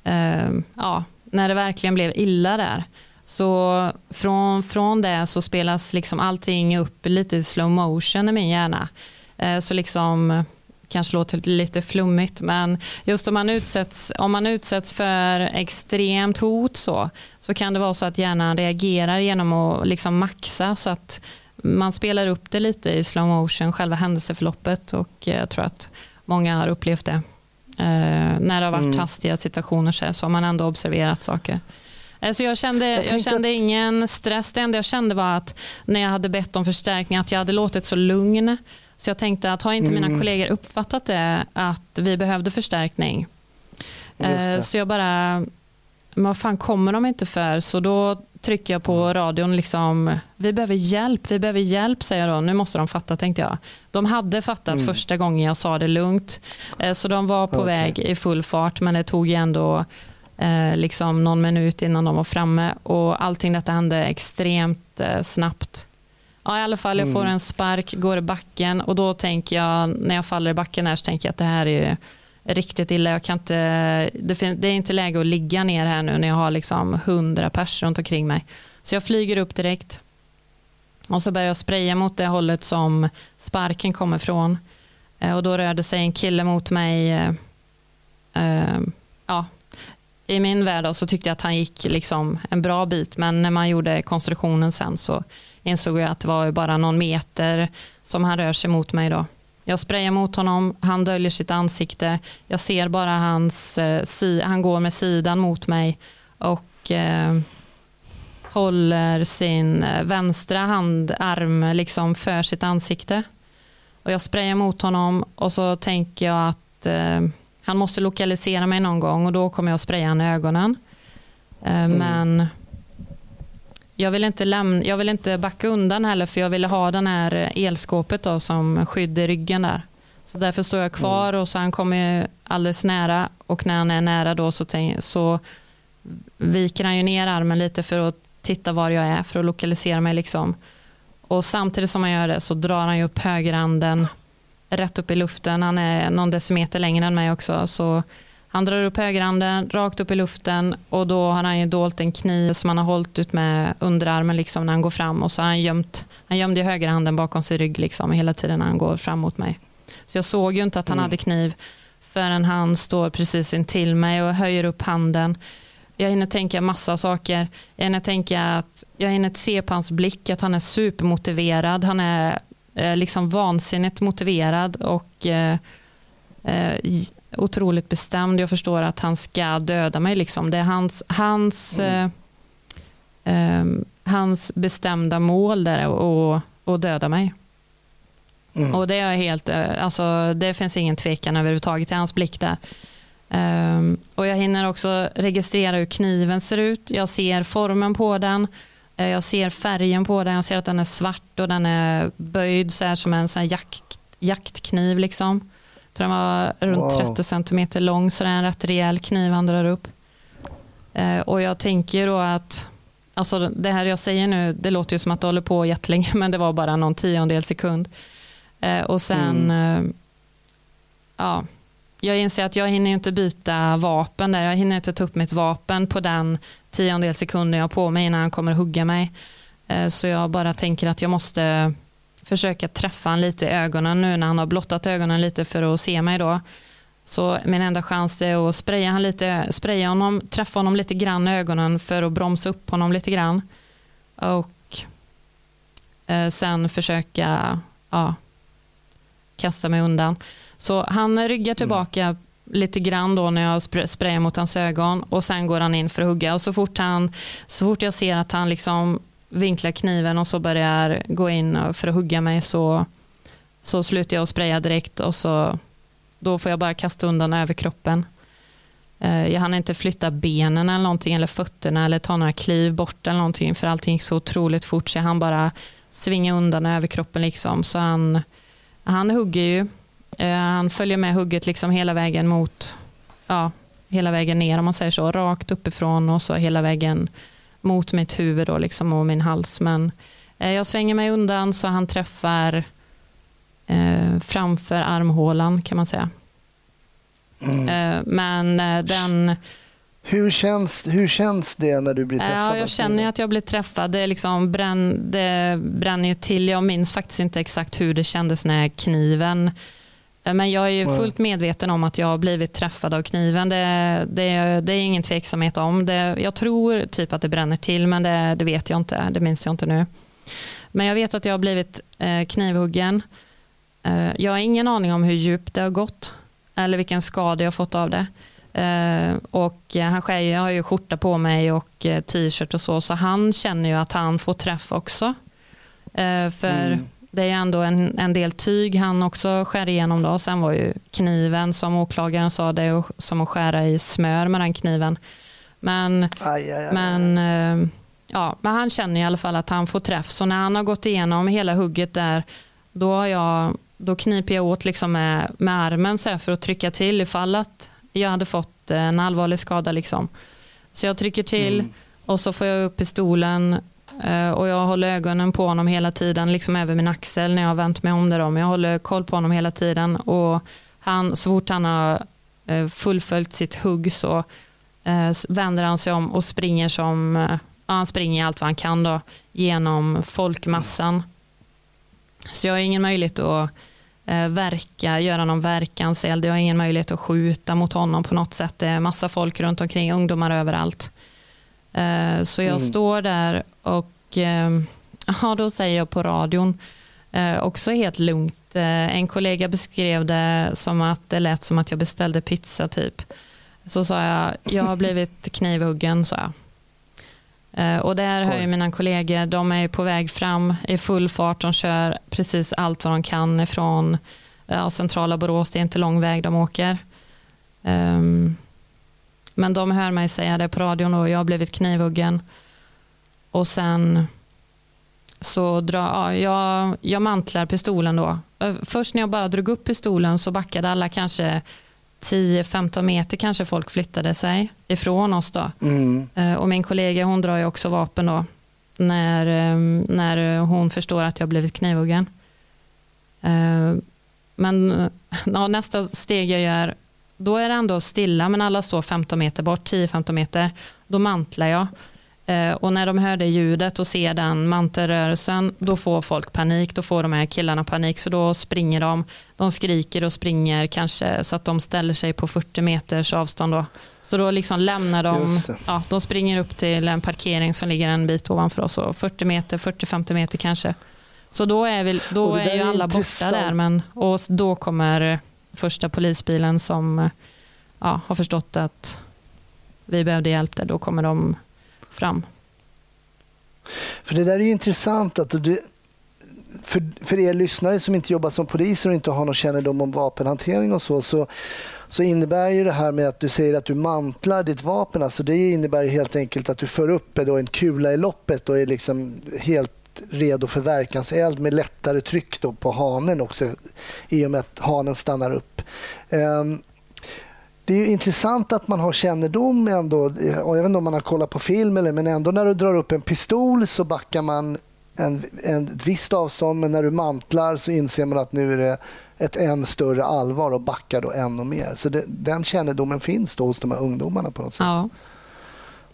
eh, ja, när det verkligen blev illa där. Så från, från det så spelas liksom allting upp lite i slow motion i min hjärna. Eh, så liksom kanske låter lite flummigt, men just om man utsätts, om man utsätts för extremt hot så, så kan det vara så att hjärnan reagerar genom att liksom maxa så att man spelar upp det lite i slow motion, själva händelseförloppet och jag tror att många har upplevt det. Eh, när det har varit Mm. hastiga situationer så, här, så har man ändå observerat saker. Eh, Så jag kände, jag tänkte kände ingen stress. Det enda jag kände var att när jag hade bett om förstärkning att jag hade låtit så lugn. Så jag tänkte att har inte mina Mm. kollegor uppfattat det att vi behövde förstärkning. Eh. Så jag bara, vad fan kommer de inte för? Så då trycker jag på radion, liksom, vi behöver hjälp, vi behöver hjälp säger jag då. Nu måste de fatta tänkte jag. De hade fattat Mm. första gången jag sa det lugnt. Eh, Så de var på Okej. väg i full fart men det tog ju ändå eh, liksom någon minut innan de var framme och allting detta hände extremt eh, snabbt. Ja, I alla fall, jag får Mm. en spark, går i backen och då tänker jag, när jag faller i backen här så tänker jag att det här är riktigt illa. Jag kan inte, det, det är inte läge att ligga ner här nu när jag har liksom hundra pers runt omkring mig. Så jag flyger upp direkt och så börjar jag spraya mot det hållet som sparken kommer från. Eh, och då rörde sig en kille mot mig. Eh, eh, ja, I min värld då, så tyckte jag att han gick liksom en bra bit men när man gjorde konstruktionen sen så insåg jag att det var bara någon meter som han rör sig mot mig. Då. Jag sprayar mot honom, han döljer sitt ansikte. Jag ser bara hans, eh, si, han går med sidan mot mig och eh, håller sin eh, vänstra handarm liksom för sitt ansikte. Och jag sprayar mot honom och så tänker jag att eh, han måste lokalisera mig någon gång och då kommer jag att spraya han i ögonen. Eh, Men jag vill, inte lämna, jag vill inte backa undan heller för jag ville ha den här elskåpet då, som skydd i ryggen där. Så därför står jag kvar och så han kommer alldeles nära och när han är nära då så, tänk, så viker han ju ner armen lite för att titta var jag är för att lokalisera mig liksom. Och samtidigt som han gör det så drar han ju upp högerhanden rätt upp i luften. Han är någon decimeter längre än mig också. Så han drar upp högerhanden rakt upp i luften och då har han ju dolt en kniv som han har hållit ut med underarmen liksom när han går fram och så har han gömt, han gömde högerhanden bakom sin rygg liksom hela tiden när han går fram mot mig. Så jag såg ju inte att han Mm. hade kniv förrän han står precis intill mig och höjer upp handen. Jag hinner tänka massa saker. Jag hinner tänka att jag hinner se på hans blick att han är supermotiverad. Han är eh, liksom vansinnigt motiverad och eh, eh, otroligt bestämd. Jag förstår att han ska döda mig. Liksom. Det är hans, hans, Mm. eh, eh, hans bestämda mål där och, och döda mig. Mm. Och det är helt, eh, alltså det finns ingen tvekan överhuvudtaget i hans blick där. Ehm, och jag hinner också registrera hur kniven ser ut. Jag ser formen på den. Eh, Jag ser färgen på den. Jag ser att den är svart och den är böjd så här som en sån jakt, jaktkniv. Liksom. Den var runt Wow. 30 centimeter lång så det är en rätt rejäl kniv han drar upp. Eh, och jag tänker då att Alltså det här jag säger nu, det låter ju som att det håller på jättelänge, men det var bara någon tiondel sekund. Eh, och sen, eh, ja, jag inser att jag hinner inte byta vapen där. Jag hinner inte ta upp mitt vapen på den tiondel sekunden jag har på mig innan han kommer hugga mig. Eh, så jag bara tänker att jag måste försöka träffa han lite i ögonen nu när han har blottat ögonen lite för att se mig då. Så min enda chans är att spraya, han lite, spraya honom, träffa honom lite grann i ögonen för att bromsa upp honom lite grann. Och eh, sen försöka ja, kasta mig undan. Så han ryggar tillbaka lite grann då när jag spr- sprayar mot hans ögon och sen går han in för att hugga. Och så fort, han, så fort jag ser att han liksom vinklar kniven och så börjar gå in för att hugga mig så, så slutar jag att spraya direkt och så då får jag bara kasta undan över kroppen. Eh, jag hann inte flytta benen eller någonting eller fötterna eller ta några kliv bort eller någonting för allting gick så otroligt fort så han bara svinga undan över kroppen liksom. Så han, han hugger ju. Eh, han följer med hugget liksom hela vägen mot, ja, hela vägen ner om man säger så, rakt uppifrån och så hela vägen mot mitt huvud då liksom och min hals. Men eh, jag svänger mig undan så han träffar eh, framför armhålan kan man säga. Mm. Eh, men eh, den, Hur, känns, hur känns det när du blir träffad? ja, jag känner att jag blir träffad. Det, liksom bränn, det bränner ju till. Jag minns faktiskt inte exakt hur det kändes när kniven Eh, men jag är ju fullt medveten om att jag har blivit träffad av kniven. Det, det, det är ingen tveksamhet om. Det, jag tror typ att det bränner till men det, det vet jag inte. Det minns jag inte nu. Men jag vet att jag har blivit eh, knivhuggen. Eh, jag har ingen aning om hur djupt det har gått eller vilken skada jag har fått av det. Eh, och eh, han skär jag har ju skjorta på mig och eh, t-shirt och så, så han känner ju att han får träff också. Eh, för Mm. Det är ändå en, en del tyg han också skär igenom. Då. Sen var ju kniven, som åklagaren sa, det är som att skära i smör med den kniven. Men Aj, aj, aj. men, eh, ja, men han känner i alla fall att han får träff. Så när han har gått igenom hela hugget där, då, har jag, då kniper jag åt liksom med, med armen så för att trycka till ifall att jag hade fått en allvarlig skada. Liksom. Så jag trycker till Mm. och så får jag upp pistolen Eh, och jag håller ögonen på honom hela tiden, liksom över min axel när jag har vänt mig om det. Då. Men jag håller koll på honom hela tiden och han, så fort han har eh, fullföljt sitt hugg så eh, vänder han sig om och springer som ja, han springer allt vad han kan då, genom folkmassan. Så jag har ingen möjlighet att verka, göra någon verkanseld. Jag har ingen möjlighet att skjuta mot honom på något sätt. Det är massa folk runt omkring, ungdomar överallt. Eh, så jag Mm. står där och eh, ja, då säger jag på radion, eh, också helt lugnt. Eh, en kollega beskrev det som att det lät som att jag beställde pizza typ. Så sa jag, jag har blivit knivhuggen, sa jag. Och där hör ju mina kollegor, de är på väg fram i full fart. De kör precis allt vad de kan ifrån ja, centrala Borås. Det är inte lång väg de åker. Ehm, Men de hör mig säga det på radion och jag har blivit knivhuggen. Och sen så drar ja, jag, jag mantlar pistolen då. Eh, Först när jag bara drog upp pistolen så backade alla kanske 10-15 meter kanske folk flyttade sig ifrån oss då. Mm. Eh, Och min kollega hon drar ju också vapen då när, eh, när hon förstår att jag blivit knivhuggen. Men ja, nästa steg jag gör, då är det ändå stilla men alla står 15 meter bort, 10-15 meter. Då mantlar jag. Eh, Och när de hör det ljudet och ser den mantelrörelsen, då får folk panik. Då får de här killarna panik, så då springer de. De skriker och springer kanske så att de ställer sig på 40 meters avstånd. Då. Så då liksom lämnar de, ja, de springer upp till en parkering som ligger en bit ovanför oss, och 40 meter, 40-50 meter kanske. Så då är, vi, då är ju alla borta där, men och då kommer första polisbilen som ja, har förstått att vi behövde hjälp där, då kommer de fram. För det där är ju intressant att du, för, för er lyssnare som inte jobbar som poliser och inte har någon kännedom om vapenhantering och så, så, så innebär ju det här med att du säger att du mantlar ditt vapen, alltså det innebär ju helt enkelt att du för upp då en kula i loppet och är liksom helt redo för verkanseld med lättare tryck då på hanen också i och med att hanen stannar upp. Ehm, det är ju intressant att man har kännedom ändå, och jag vet inte om man har kollat på film eller men ändå när du drar upp en pistol så backar man en, en, ett visst avstånd men när du mantlar så inser man att nu är det ett än större allvar och backar då ännu mer. Så det, den kännedomen finns då hos de här ungdomarna på något sätt. Ja.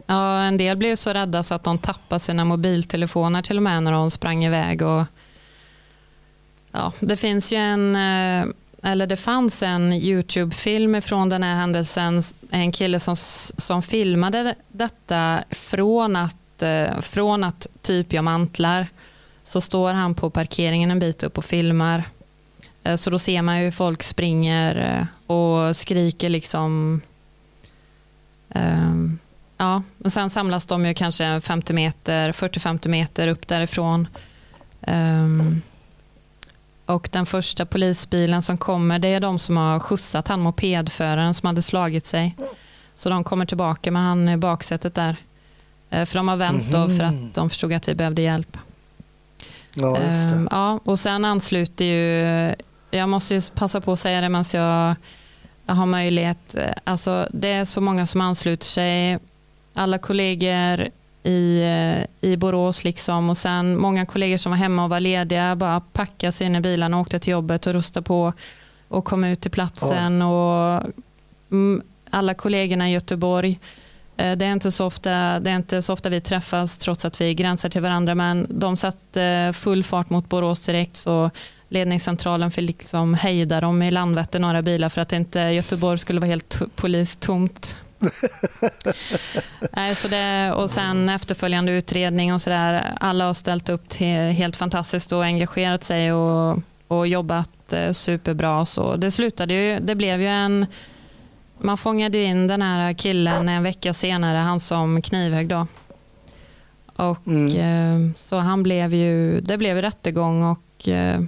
Ja, en del blev så rädda så att de tappade sina mobiltelefoner till och med när de sprang iväg. Och, ja, det finns ju en, eh, eller det fanns en Youtube-film från den här händelsen. En kille som, som filmade detta från att, eh, från att typ jag mantlar. Så står han på parkeringen en bit upp och filmar. Eh, så då ser man ju hur folk springer och skriker liksom um, Ja, men sen samlas de ju kanske 50 meter, 40-50 meter upp därifrån. Ehm, och den första polisbilen som kommer, det är de som har skjutsat han mopedföraren som hade slagit sig. Så de kommer tillbaka med han i baksätet där. Eh, För de har vänt då för att de förstod att vi behövde hjälp. Ja, just. Ehm, ja, och sen ansluter ju, jag måste ju passa på att säga det medan jag, jag har möjlighet. Eh, Alltså, det är så många som ansluter sig. Alla kollegor i, eh, i Borås liksom och sen många kollegor som var hemma och var lediga bara packade sig in i bilarna och åkte till jobbet och rustade på och kom ut till platsen. Och, mm, alla kollegorna i Göteborg Eh, Det är, inte så ofta, det är inte så ofta vi träffas trots att vi gränsar till varandra men de satte full fart mot Borås direkt så ledningscentralen fick liksom hejda dem i Landvetter några bilar för att inte Göteborg skulle vara helt to- polistomt. Nej, så det, och sen efterföljande utredning och sådär. Alla har ställt upp till helt fantastiskt och engagerat sig och, och jobbat eh, superbra. Så det slutade ju, det blev ju en man fångade in den här killen en vecka senare, han som knivhögg då. Och, Mm. eh, så han blev ju, det blev rättegång och eh,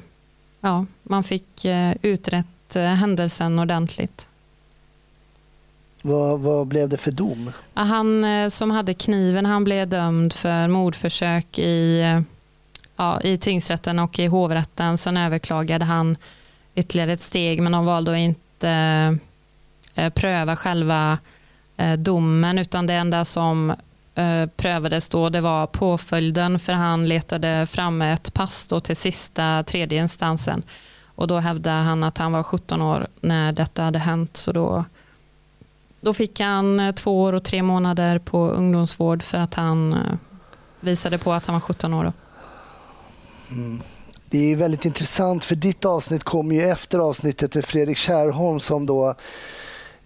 ja, man fick utrett händelsen ordentligt. Vad, vad blev det för dom? Han eh, som hade kniven han blev dömd för mordförsök i, eh, ja, i tingsrätten och i hovrätten. Sen överklagade han ytterligare ett steg men de valde att inte eh, pröva själva eh, domen utan det enda som eh, prövades då det var påföljden för han letade fram ett pass då till sista tredje instansen och då hävdade han att han var 17 år när detta hade hänt så då då fick han eh, två år och tre månader på ungdomsvård för att han eh, visade på att han var 17 år. Då. Mm. Det är väldigt intressant för ditt avsnitt kom ju efter avsnittet med Fredrik Kärrholm som då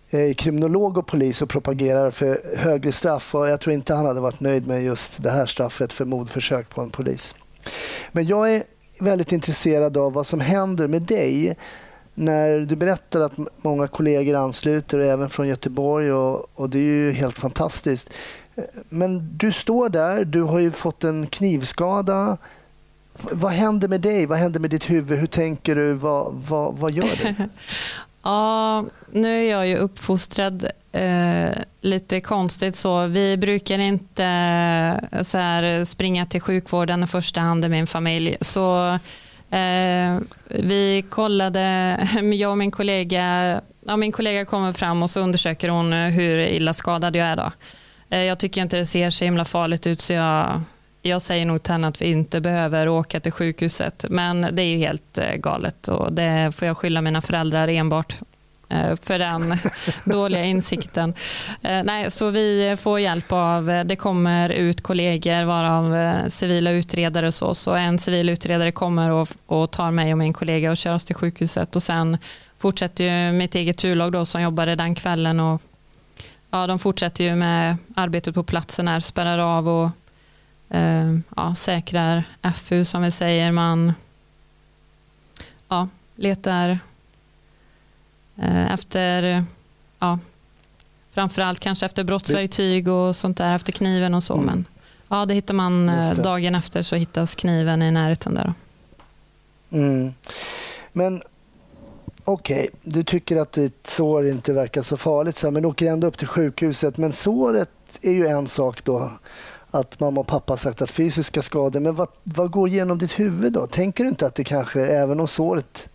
eh, är kriminolog och polis och propagerar för högre straff och jag tror inte han hade varit nöjd med just det här straffet för mordförsök på en polis. Men jag är väldigt intresserad av vad som händer med dig när du berättar att många kollegor ansluter, även från Göteborg och, och det är ju helt fantastiskt. Eh, men du står där, du har ju fått en knivskada. Vad händer med dig? Vad händer med ditt huvud? Hur tänker du? Vad, vad, vad gör du? Ja, nu är jag ju uppfostrad eh, lite konstigt så. Vi brukar inte eh, så här, springa till sjukvården i första hand i min familj. Så eh, Eh, vi kollade, jag och min kollega, ja, min kollega kommer fram och så undersöker hon eh, hur illa skadad jag är då. Eh, jag tycker inte det ser så himla farligt ut så jag jag säger nog till henne att vi inte behöver åka till sjukhuset. Men det är ju helt eh, galet och det får jag skylla mina föräldrar enbart Eh, för den dåliga insikten. Eh, nej, så vi får hjälp av, eh, det kommer ut kollegor varav civila utredare och så. Så en civil utredare kommer och, och tar mig och min kollega och kör oss till sjukhuset och sen fortsätter ju mitt eget turlag då som jobbade den kvällen och ja, de fortsätter ju med arbetet på platsen här, spärrar av och eh, ja, säkrar FU som vi säger. Man ja, letar efter, ja, framförallt kanske efter brottsverktyg och sånt där, efter kniven och så. Mm. Men ja, det hittar man eh, det. dagen efter så hittas kniven i närheten där. Mm. Men okej, okay. du tycker att ditt sår inte verkar så farligt, så, men åker ändå upp till sjukhuset. Men såret är ju en sak då att mamma och pappa sagt att fysiska skador, men vad, vad går genom ditt huvud då? Tänker du inte att det kanske, även om såret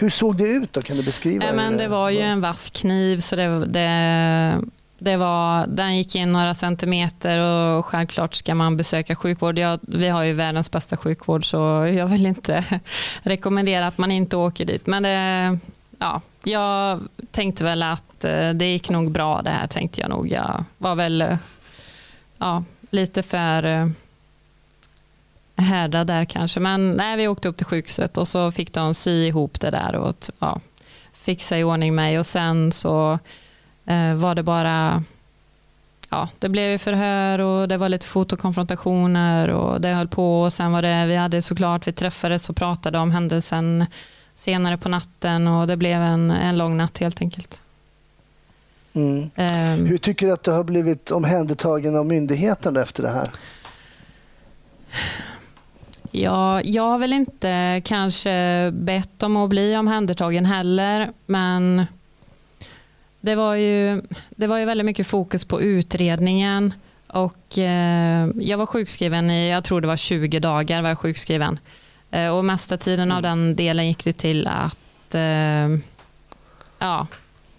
hur såg det ut då? Kan du beskriva? Ja, men det var ju en vass kniv så det, det, det var, den gick in några centimeter och självklart ska man besöka sjukvård. Jag, vi har ju världens bästa sjukvård så jag vill inte rekommendera att man inte åker dit. Men det, ja, jag tänkte väl att eh, det gick nog bra det här tänkte jag nog. Jag var väl ja, lite för härdad där kanske. Men nej, vi åkte upp till sjukhuset och så fick de sy ihop det där och ja, fixa i ordning mig och sen så eh, var det bara ja, det blev förhör och det var lite fotokonfrontationer och det höll på och sen var det, vi hade såklart, vi träffades och pratade om händelsen senare på natten och det blev en, en lång natt helt enkelt. Mm. Um, Hur tycker du att du har blivit omhändertagen av myndigheten efter det här? Ja, jag har väl inte kanske bett om att bli omhändertagen heller, men det var ju, det var ju väldigt mycket fokus på utredningen och eh, jag var sjukskriven i, jag tror det var 20 dagar var jag sjukskriven. Eh, och mesta tiden mm. av den delen gick det till att eh, ja,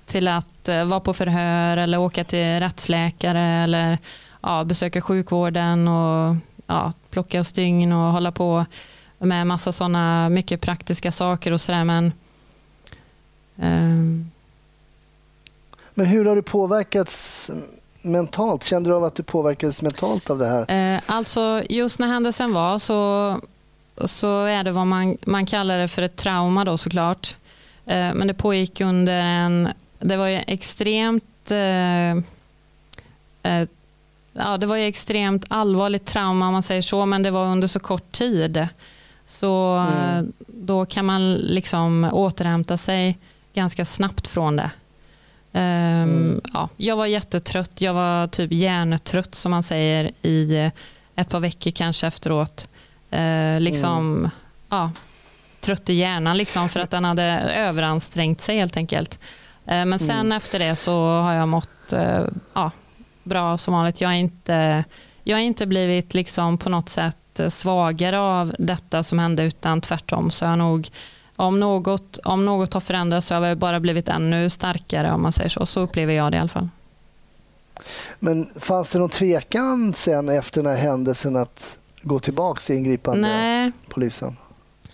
till att vara på förhör eller åka till rättsläkare eller ja, besöka sjukvården och ja, plocka stygn och hålla på med massa sådana mycket praktiska saker och sådär. Men, um... men hur har du påverkats mentalt? Kände du av att du påverkades mentalt av det här? Eh, alltså just när händelsen var så, så är det vad man, man kallar det för ett trauma då såklart. Eh, men det pågick under en det var ju extremt eh, eh, ja, det var ju extremt allvarligt trauma om man säger så, men det var under så kort tid. Så mm. Eh, då kan man liksom återhämta sig ganska snabbt från det. Um, mm. ja, jag var jättetrött, jag var typ hjärntrött som man säger i ett par veckor kanske efteråt. Uh, liksom, mm. ja, trött i hjärnan liksom för att den hade överansträngt sig helt enkelt. Eh, men sen mm. efter det så har jag mått eh, ja, bra som vanligt. Jag har inte, jag har inte blivit liksom på något sätt svagare av detta som hände utan tvärtom så jag nog om något, om något har förändrats så har jag bara blivit ännu starkare om man säger så. Så upplever jag det i alla fall. Men fanns det någon tvekan sen efter den här händelsen att gå tillbaka till ingripande Nej, polisen?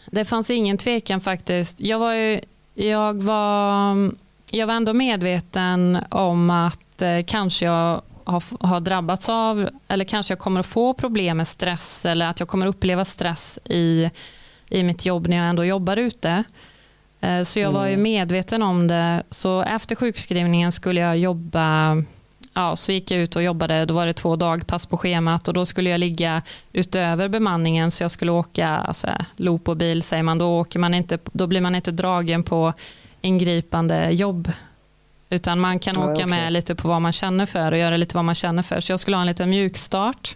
Det fanns ingen tvekan faktiskt. Jag var, ju, jag var jag var ändå medveten om att eh, kanske jag har, har, drabbats av eller kanske jag kommer att få problem med stress eller att jag kommer uppleva stress i, i mitt jobb när jag ändå jobbar ute. Eh, så jag var ju mm. medveten om det. Så efter sjukskrivningen skulle jag jobba Ja, så gick jag ut och jobbade. Då var det två dagpass på schemat och då skulle jag ligga utöver bemanningen så jag skulle åka alltså, loop och bil säger man. Då, åker man inte, då blir man inte dragen på ingripande jobb. Utan man kan ja, åka okay. med lite på vad man känner för och göra lite vad man känner för. Så jag skulle ha en liten mjukstart.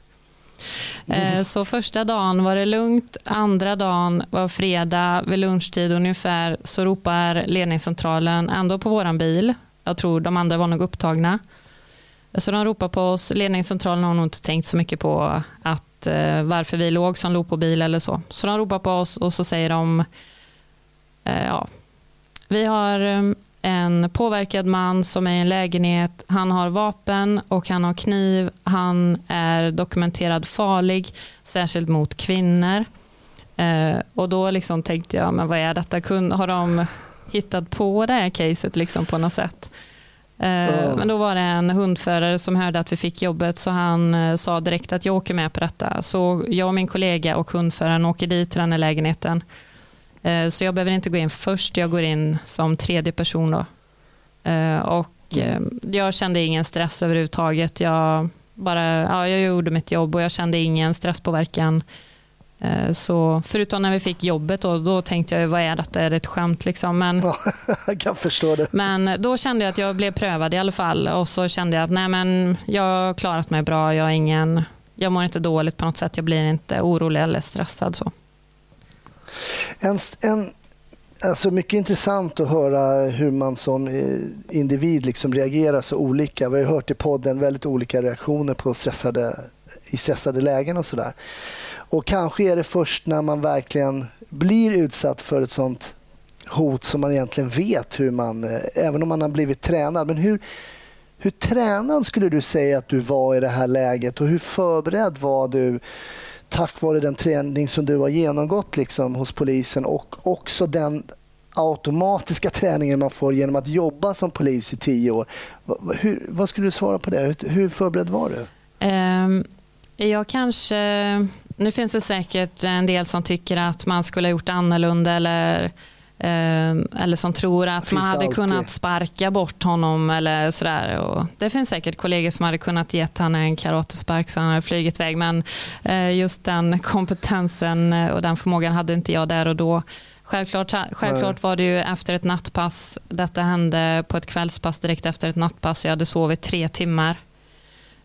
Eh, Så första dagen var det lugnt, andra dagen var fredag vid lunchtid ungefär så ropar ledningscentralen ändå på våran bil. Jag tror de andra var nog upptagna. Så de ropar på oss. Ledningscentralen har nog inte tänkt så mycket på att, eh, varför vi låg som låg på bil eller så. Så de ropar på oss och så säger de eh, ja, vi har en påverkad man som är i en lägenhet. Han har vapen och han har kniv. Han är dokumenterad farlig, särskilt mot kvinnor. Eh, och då liksom tänkte jag, men vad är detta? Kun- Har de hittat på det här caset liksom på något sätt? Eh, Ja. Men då var det en hundförare som hörde att vi fick jobbet så han eh, sa direkt att jag åker med på detta. Så jag och min kollega och hundföraren åker dit till den här lägenheten. Eh, Så jag behöver inte gå in först, jag går in som tredje person. Då. Eh, Och eh, jag kände ingen stress överhuvudtaget. Jag, bara, ja, jag gjorde mitt jobb och jag kände ingen stresspåverkan. Så förutom när vi fick jobbet då, då tänkte jag vad är detta, är det ett skämt liksom? Men, Ja, jag kan förstå det. men då kände jag att jag blev prövad i alla fall och så kände jag att nej men jag har klarat mig bra, jag, ingen, jag mår inte dåligt på något sätt, jag blir inte orolig eller stressad. Så. En, en, alltså mycket intressant att höra hur man som eh, individ liksom reagerar så olika. Vi har hört i podden väldigt olika reaktioner på stressade, i stressade lägen och sådär. Och kanske är det först när man verkligen blir utsatt för ett sånt hot som man egentligen vet hur man, eh, även om man har blivit tränad. Men hur, hur tränad skulle du säga att du var i det här läget och hur förberedd var du tack vare den träning som du har genomgått liksom, hos polisen och också den automatiska träningen man får genom att jobba som polis i tio år. Hur, vad skulle du svara på det? Hur, förberedd var du? Ehm, jag kanske, nu finns det säkert en del som tycker att man skulle ha gjort annorlunda eller, eller som tror att Finns man hade alltid. kunnat sparka bort honom eller sådär. Och det finns säkert kollegor som hade kunnat gett han en karatespark så han hade flugit iväg men eh, just den kompetensen och den förmågan hade inte jag där och då. Självklart, självklart var det ju efter ett nattpass. Detta hände på ett kvällspass direkt efter ett nattpass. Jag hade sovit tre timmar.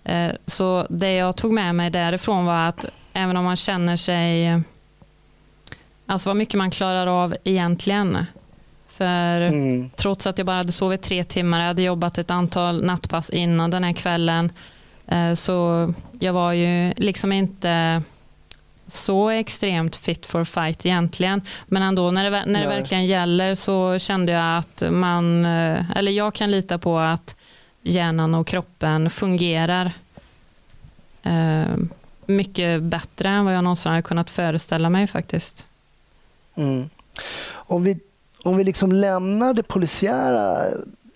Eh, Så det jag tog med mig därifrån var att även om man känner sig, alltså vad mycket man klarar av egentligen. För Mm. trots att jag bara hade sovit tre timmar, jag hade jobbat ett antal nattpass innan den här kvällen, eh, så jag var ju liksom inte så extremt fit for fight egentligen. Men ändå när det, när det verkligen gäller så kände jag att man, eh, eller jag kan lita på att hjärnan och kroppen fungerar eh, mycket bättre än vad jag någonsin hade kunnat föreställa mig faktiskt. Mm. Om vi, om vi liksom lämnar det polisiära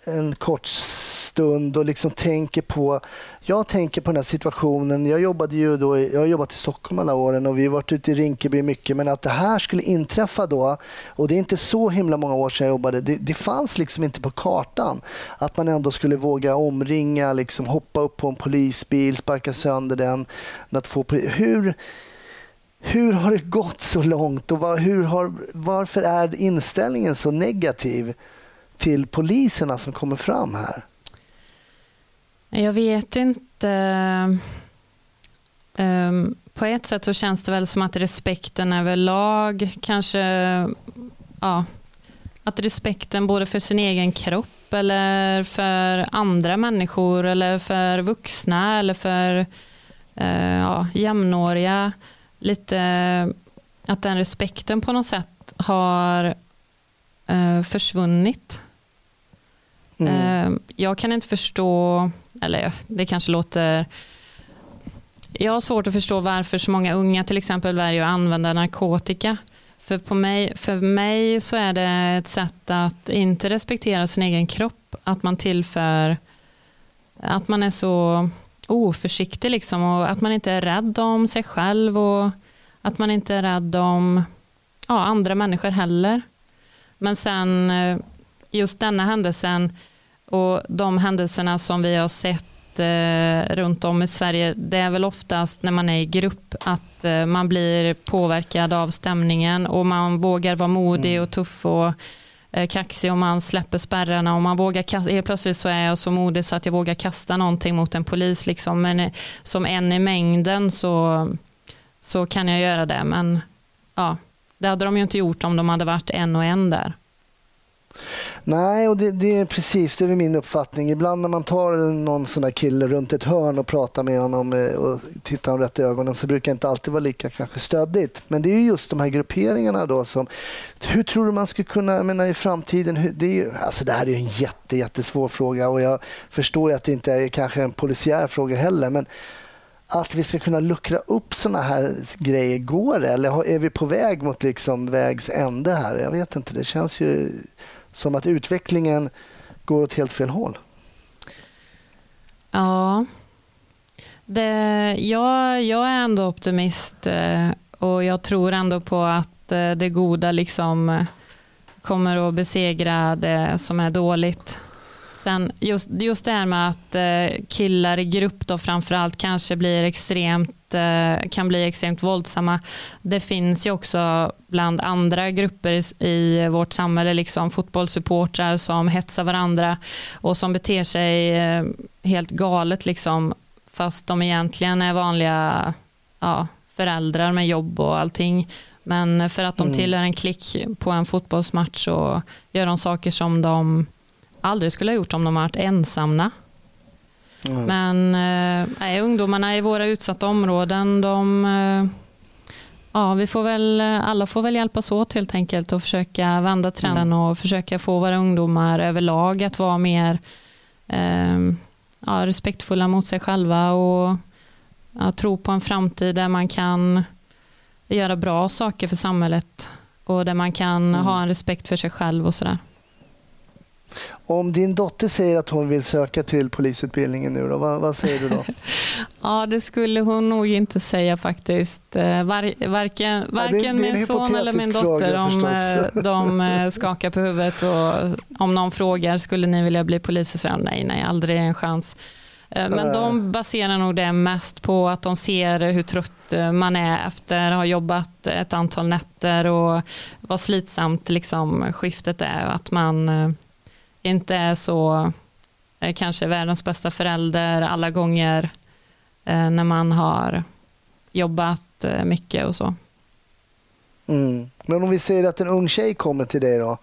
en kort stund och liksom tänker på... Jag tänker på den här situationen. Jag jobbade ju då, jag har jobbat i Stockholm alla åren och vi har varit ute i Rinkeby mycket. Men att det här skulle inträffa då, och det är inte så himla många år sedan jag jobbade, det, det fanns liksom inte på kartan. Att man ändå skulle våga omringa, liksom hoppa upp på en polisbil, sparka sönder den. Att få, hur, hur har det gått så långt och var, hur har, varför är inställningen så negativ till poliserna som kommer fram här? Jag vet inte. Um, På ett sätt så känns det väl som att respekten överlag kanske, ja, att respekten både för sin egen kropp eller för andra människor eller för vuxna eller för uh, ja, jämnåriga, lite att den respekten på något sätt har eh, försvunnit. Mm. Eh, Jag kan inte förstå, eller det kanske låter... Jag har svårt att förstå varför så många unga till exempel väljer att använda narkotika. För, på mig, för mig så är det ett sätt att inte respektera sin egen kropp. Att man tillför, att man är så oförsiktig liksom och att man inte är rädd om sig själv och att man inte är rädd om ja, andra människor heller. Men sen eh, just denna händelsen och de händelserna som vi har sett eh, runt om i Sverige, det är väl oftast när man är i grupp att eh, man blir påverkad av stämningen och man vågar vara modig och tuff och Eh, kaxig och man släpper spärrarna och man vågar kasta, helt plötsligt så är jag så modig så att jag vågar kasta någonting mot en polis liksom. Men eh, som en i mängden så, så kan jag göra det. Men ja, det hade de ju inte gjort om de hade varit en och en där. Nej, och det, det är precis det är min uppfattning. Ibland när man tar någon sån där kille runt ett hörn och pratar med honom eh, och tittar honom rätt i ögonen så brukar det inte alltid vara lika kanske stöddigt. Men det är just de här grupperingarna då som... Hur tror du man skulle kunna, jag menar i framtiden, hur, det, är ju, alltså det här är ju en jätte, jättesvår fråga och jag förstår att det inte är kanske en polisiär fråga heller. Men att vi ska kunna luckra upp såna här grejer, går det? Eller är vi på väg mot liksom vägs ände här? Jag vet inte, det känns ju som att utvecklingen går åt helt fel håll. Ja, det, jag, jag är ändå optimist eh, och jag tror ändå på att eh, det goda liksom eh, kommer att besegra det som är dåligt. Sen just, just det här med att eh, killar i grupp då framförallt kanske blir extremt, eh, kan bli extremt våldsamma. Det finns ju också bland andra grupper i, i vårt samhälle, liksom fotbollssupportrar som hetsar varandra och som beter sig eh, helt galet liksom, fast de egentligen är vanliga ja, föräldrar med jobb och allting. Men för att de tillhör en klick på en fotbollsmatch så gör de saker som de aldrig skulle ha gjort om de varit ensamma. Mm. Men eh, ungdomarna i våra utsatta områden, de, eh, ja, vi får väl, alla får väl hjälpas åt helt enkelt och försöka vända trenden och försöka få våra ungdomar överlag att vara mer eh, ja, respektfulla mot sig själva och ja, tro på en framtid där man kan göra bra saker för samhället och där man kan ha en respekt för sig själv och sådär. Om din dotter säger att hon vill söka till polisutbildningen nu, då, vad, vad säger du då? Ja, det skulle hon nog inte säga faktiskt. Eh, Var, varken varken en min son eller min dotter, fråga, om eh, de eh, skakar på huvudet och om någon frågar, skulle ni vilja bli polis? Så säger de, nej, nej, aldrig en chans. Men de baserar nog det mest på att de ser hur trött man är efter att ha jobbat ett antal nätter och vad slitsamt liksom, skiftet är. Att man inte är så, eh, kanske världens bästa förälder alla gånger eh, när man har jobbat eh, mycket och så. Mm. Men om vi säger att en ung tjej kommer till dig då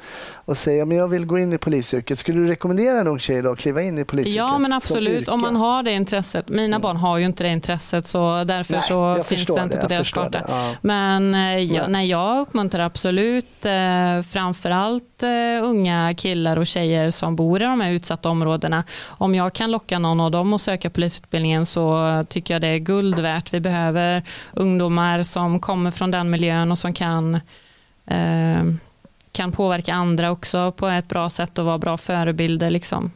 och säger att jag vill gå in i polisyrket. Skulle du rekommendera en ung tjej då att kliva in i polisyrket? Ja men absolut, om man har det intresset. Mina barn har ju inte det intresset så därför Nej, så finns det inte det, på deras karta. ja. Men eh, jag, nej, jag uppmuntrar absolut eh, framförallt eh, unga killar och tjejer som bor i de här utsatta områdena. Om jag kan locka någon av dem att söka polisutbildningen så tycker jag det är guld värt. Vi behöver ungdomar som kommer från den miljön och som kan eh, kan påverka andra också på ett bra sätt och vara bra förebilder. Liksom.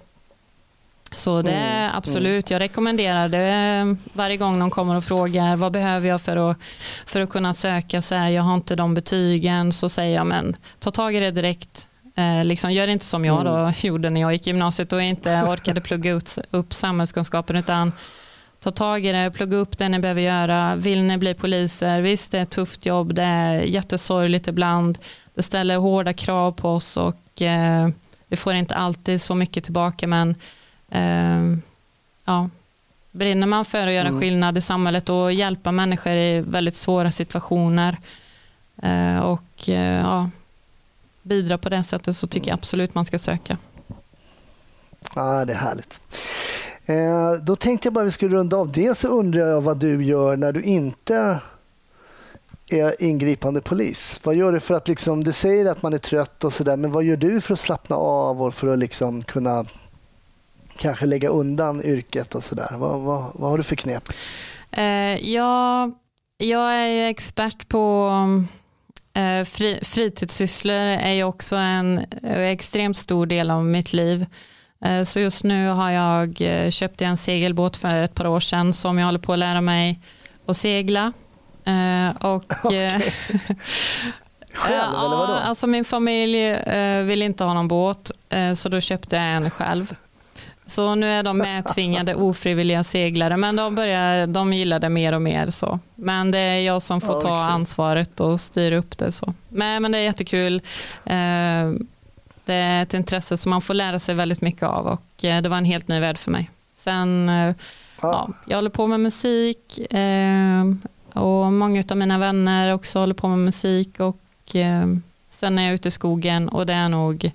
Så det är Mm, absolut, jag rekommenderar det varje gång någon kommer och frågar vad behöver jag för att, för att kunna söka, så här, jag har inte de betygen, så säger jag men ta tag i det direkt. Eh, liksom, gör inte som jag då gjorde när jag gick gymnasiet och inte orkade plugga ut, upp samhällskunskapen utan ta tag i det, plugga upp det ni behöver göra. Vill ni bli poliser? Visst, det är ett tufft jobb, det är jättesorgligt ibland. Det ställer hårda krav på oss och eh, vi får inte alltid så mycket tillbaka men eh, ja, brinner man för att göra Mm. skillnad i samhället och hjälpa människor i väldigt svåra situationer eh, och eh, ja, bidra på det sättet så tycker jag absolut man ska söka. Ja, det är härligt. Eh, då tänkte jag bara vi skulle runda av. Dels så undrar jag vad du gör när du inte är ingripande polis. Vad gör du för att liksom, du säger att man är trött och sådär, men vad gör du för att slappna av och för att liksom kunna kanske lägga undan yrket och sådär? Vad, vad, vad har du för knep? Eh, jag, jag är expert på eh, fri, fritidssysslor är ju också en extremt stor del av mitt liv. Eh, så just nu har jag eh, köpt en segelbåt för ett par år sedan som jag håller på att lära mig att segla. Eh, och, Själv Ja, eller vadå? Alltså min familj vill inte ha någon båt så då köpte jag en själv. Så nu är de medtvingade ofrivilliga seglare men de, börjar, de gillar det mer och mer. så. Men det är jag som får ta ansvaret och styra upp det. så. Men, men det är jättekul. Eh, det det är ett intresse som man får lära sig väldigt mycket av och eh, det var en helt ny värld för mig. Sen, eh, ja. jag håller på med musik eh, och många av mina vänner också håller på med musik och eh, sen är jag ute i skogen och det är nog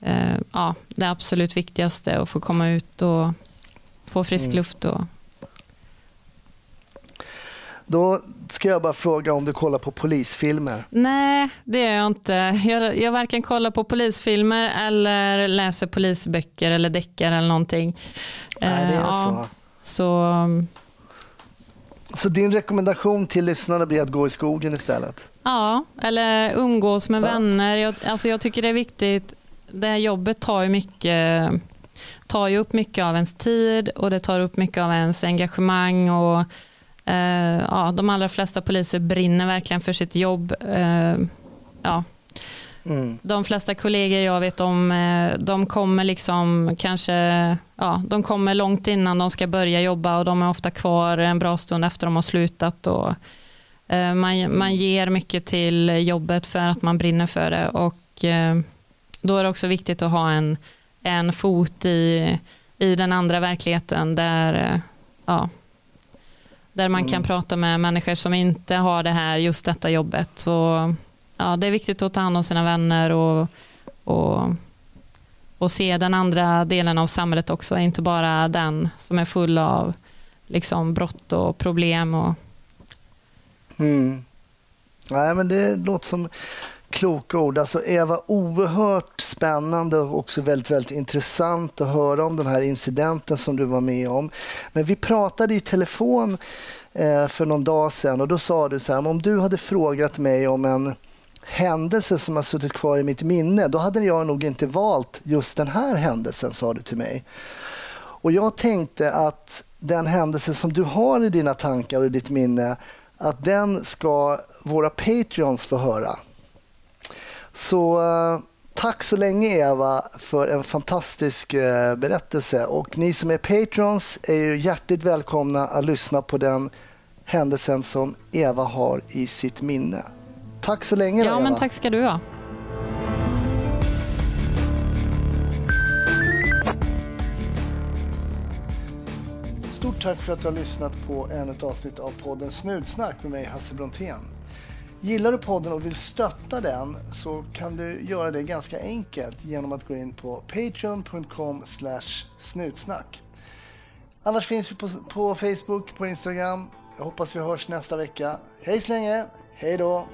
eh, ja, det absolut viktigaste att få komma ut och få frisk Mm. luft. Och, Då ska jag bara fråga om du kollar på polisfilmer. nej, det gör jag inte. Jag, jag varken kollar på polisfilmer eller läser polisböcker eller deckare eller någonting. Nej, det är Eh, ja, så. så Så din rekommendation till lyssnarna blir att gå i skogen istället? Ja, eller umgås med Ja. vänner. Jag, alltså jag tycker det är viktigt. Det här jobbet tar ju, mycket, tar ju upp mycket av ens tid och det tar upp mycket av ens engagemang. Och, ja, de allra flesta poliser brinner verkligen för sitt jobb. Eh, ja, Mm. de flesta kollegor jag vet om, eh, de kommer liksom kanske, ja, de kommer långt innan de ska börja jobba och de är ofta kvar en bra stund efter de har slutat. Och, eh, man, man ger mycket till jobbet för att man brinner för det och eh, då är det också viktigt att ha en, en fot i, i den andra verkligheten där, eh, ja, där man kan Mm. prata med människor som inte har det här, just detta jobbet. Så ja, det är viktigt att ta hand om sina vänner och, och, och se den andra delen av samhället också, inte bara den som är full av liksom, brott och problem. Och, Mm. Nej, men det låter som kloka ord. Alltså Eva, oerhört spännande och också väldigt, väldigt intressant att höra om den här incidenten som du var med om. Men vi pratade i telefon eh, för någon dag sedan och då sa du så här, om du hade frågat mig om en händelse som har suttit kvar i mitt minne, då hade jag nog inte valt just den här händelsen, sa du till mig. Och jag tänkte att den händelse som du har i dina tankar och i ditt minne, att den ska våra Patreons få höra. Så eh, tack så länge Eva för en fantastisk eh, berättelse och ni som är Patreons är ju hjärtligt välkomna att lyssna på den händelsen som Eva har i sitt minne. Tack så länge då, ja, Eva. men tack ska du ha. Stort tack för att du har lyssnat på ännu ett avsnitt av podden Snutsnack med mig Hasse Brontén. Gillar du podden och vill stötta den så kan du göra det ganska enkelt genom att gå in på patreon.com snutsnack. Annars finns vi på, på Facebook, på Instagram. Jag hoppas vi hörs nästa vecka. Hej så länge, hej då!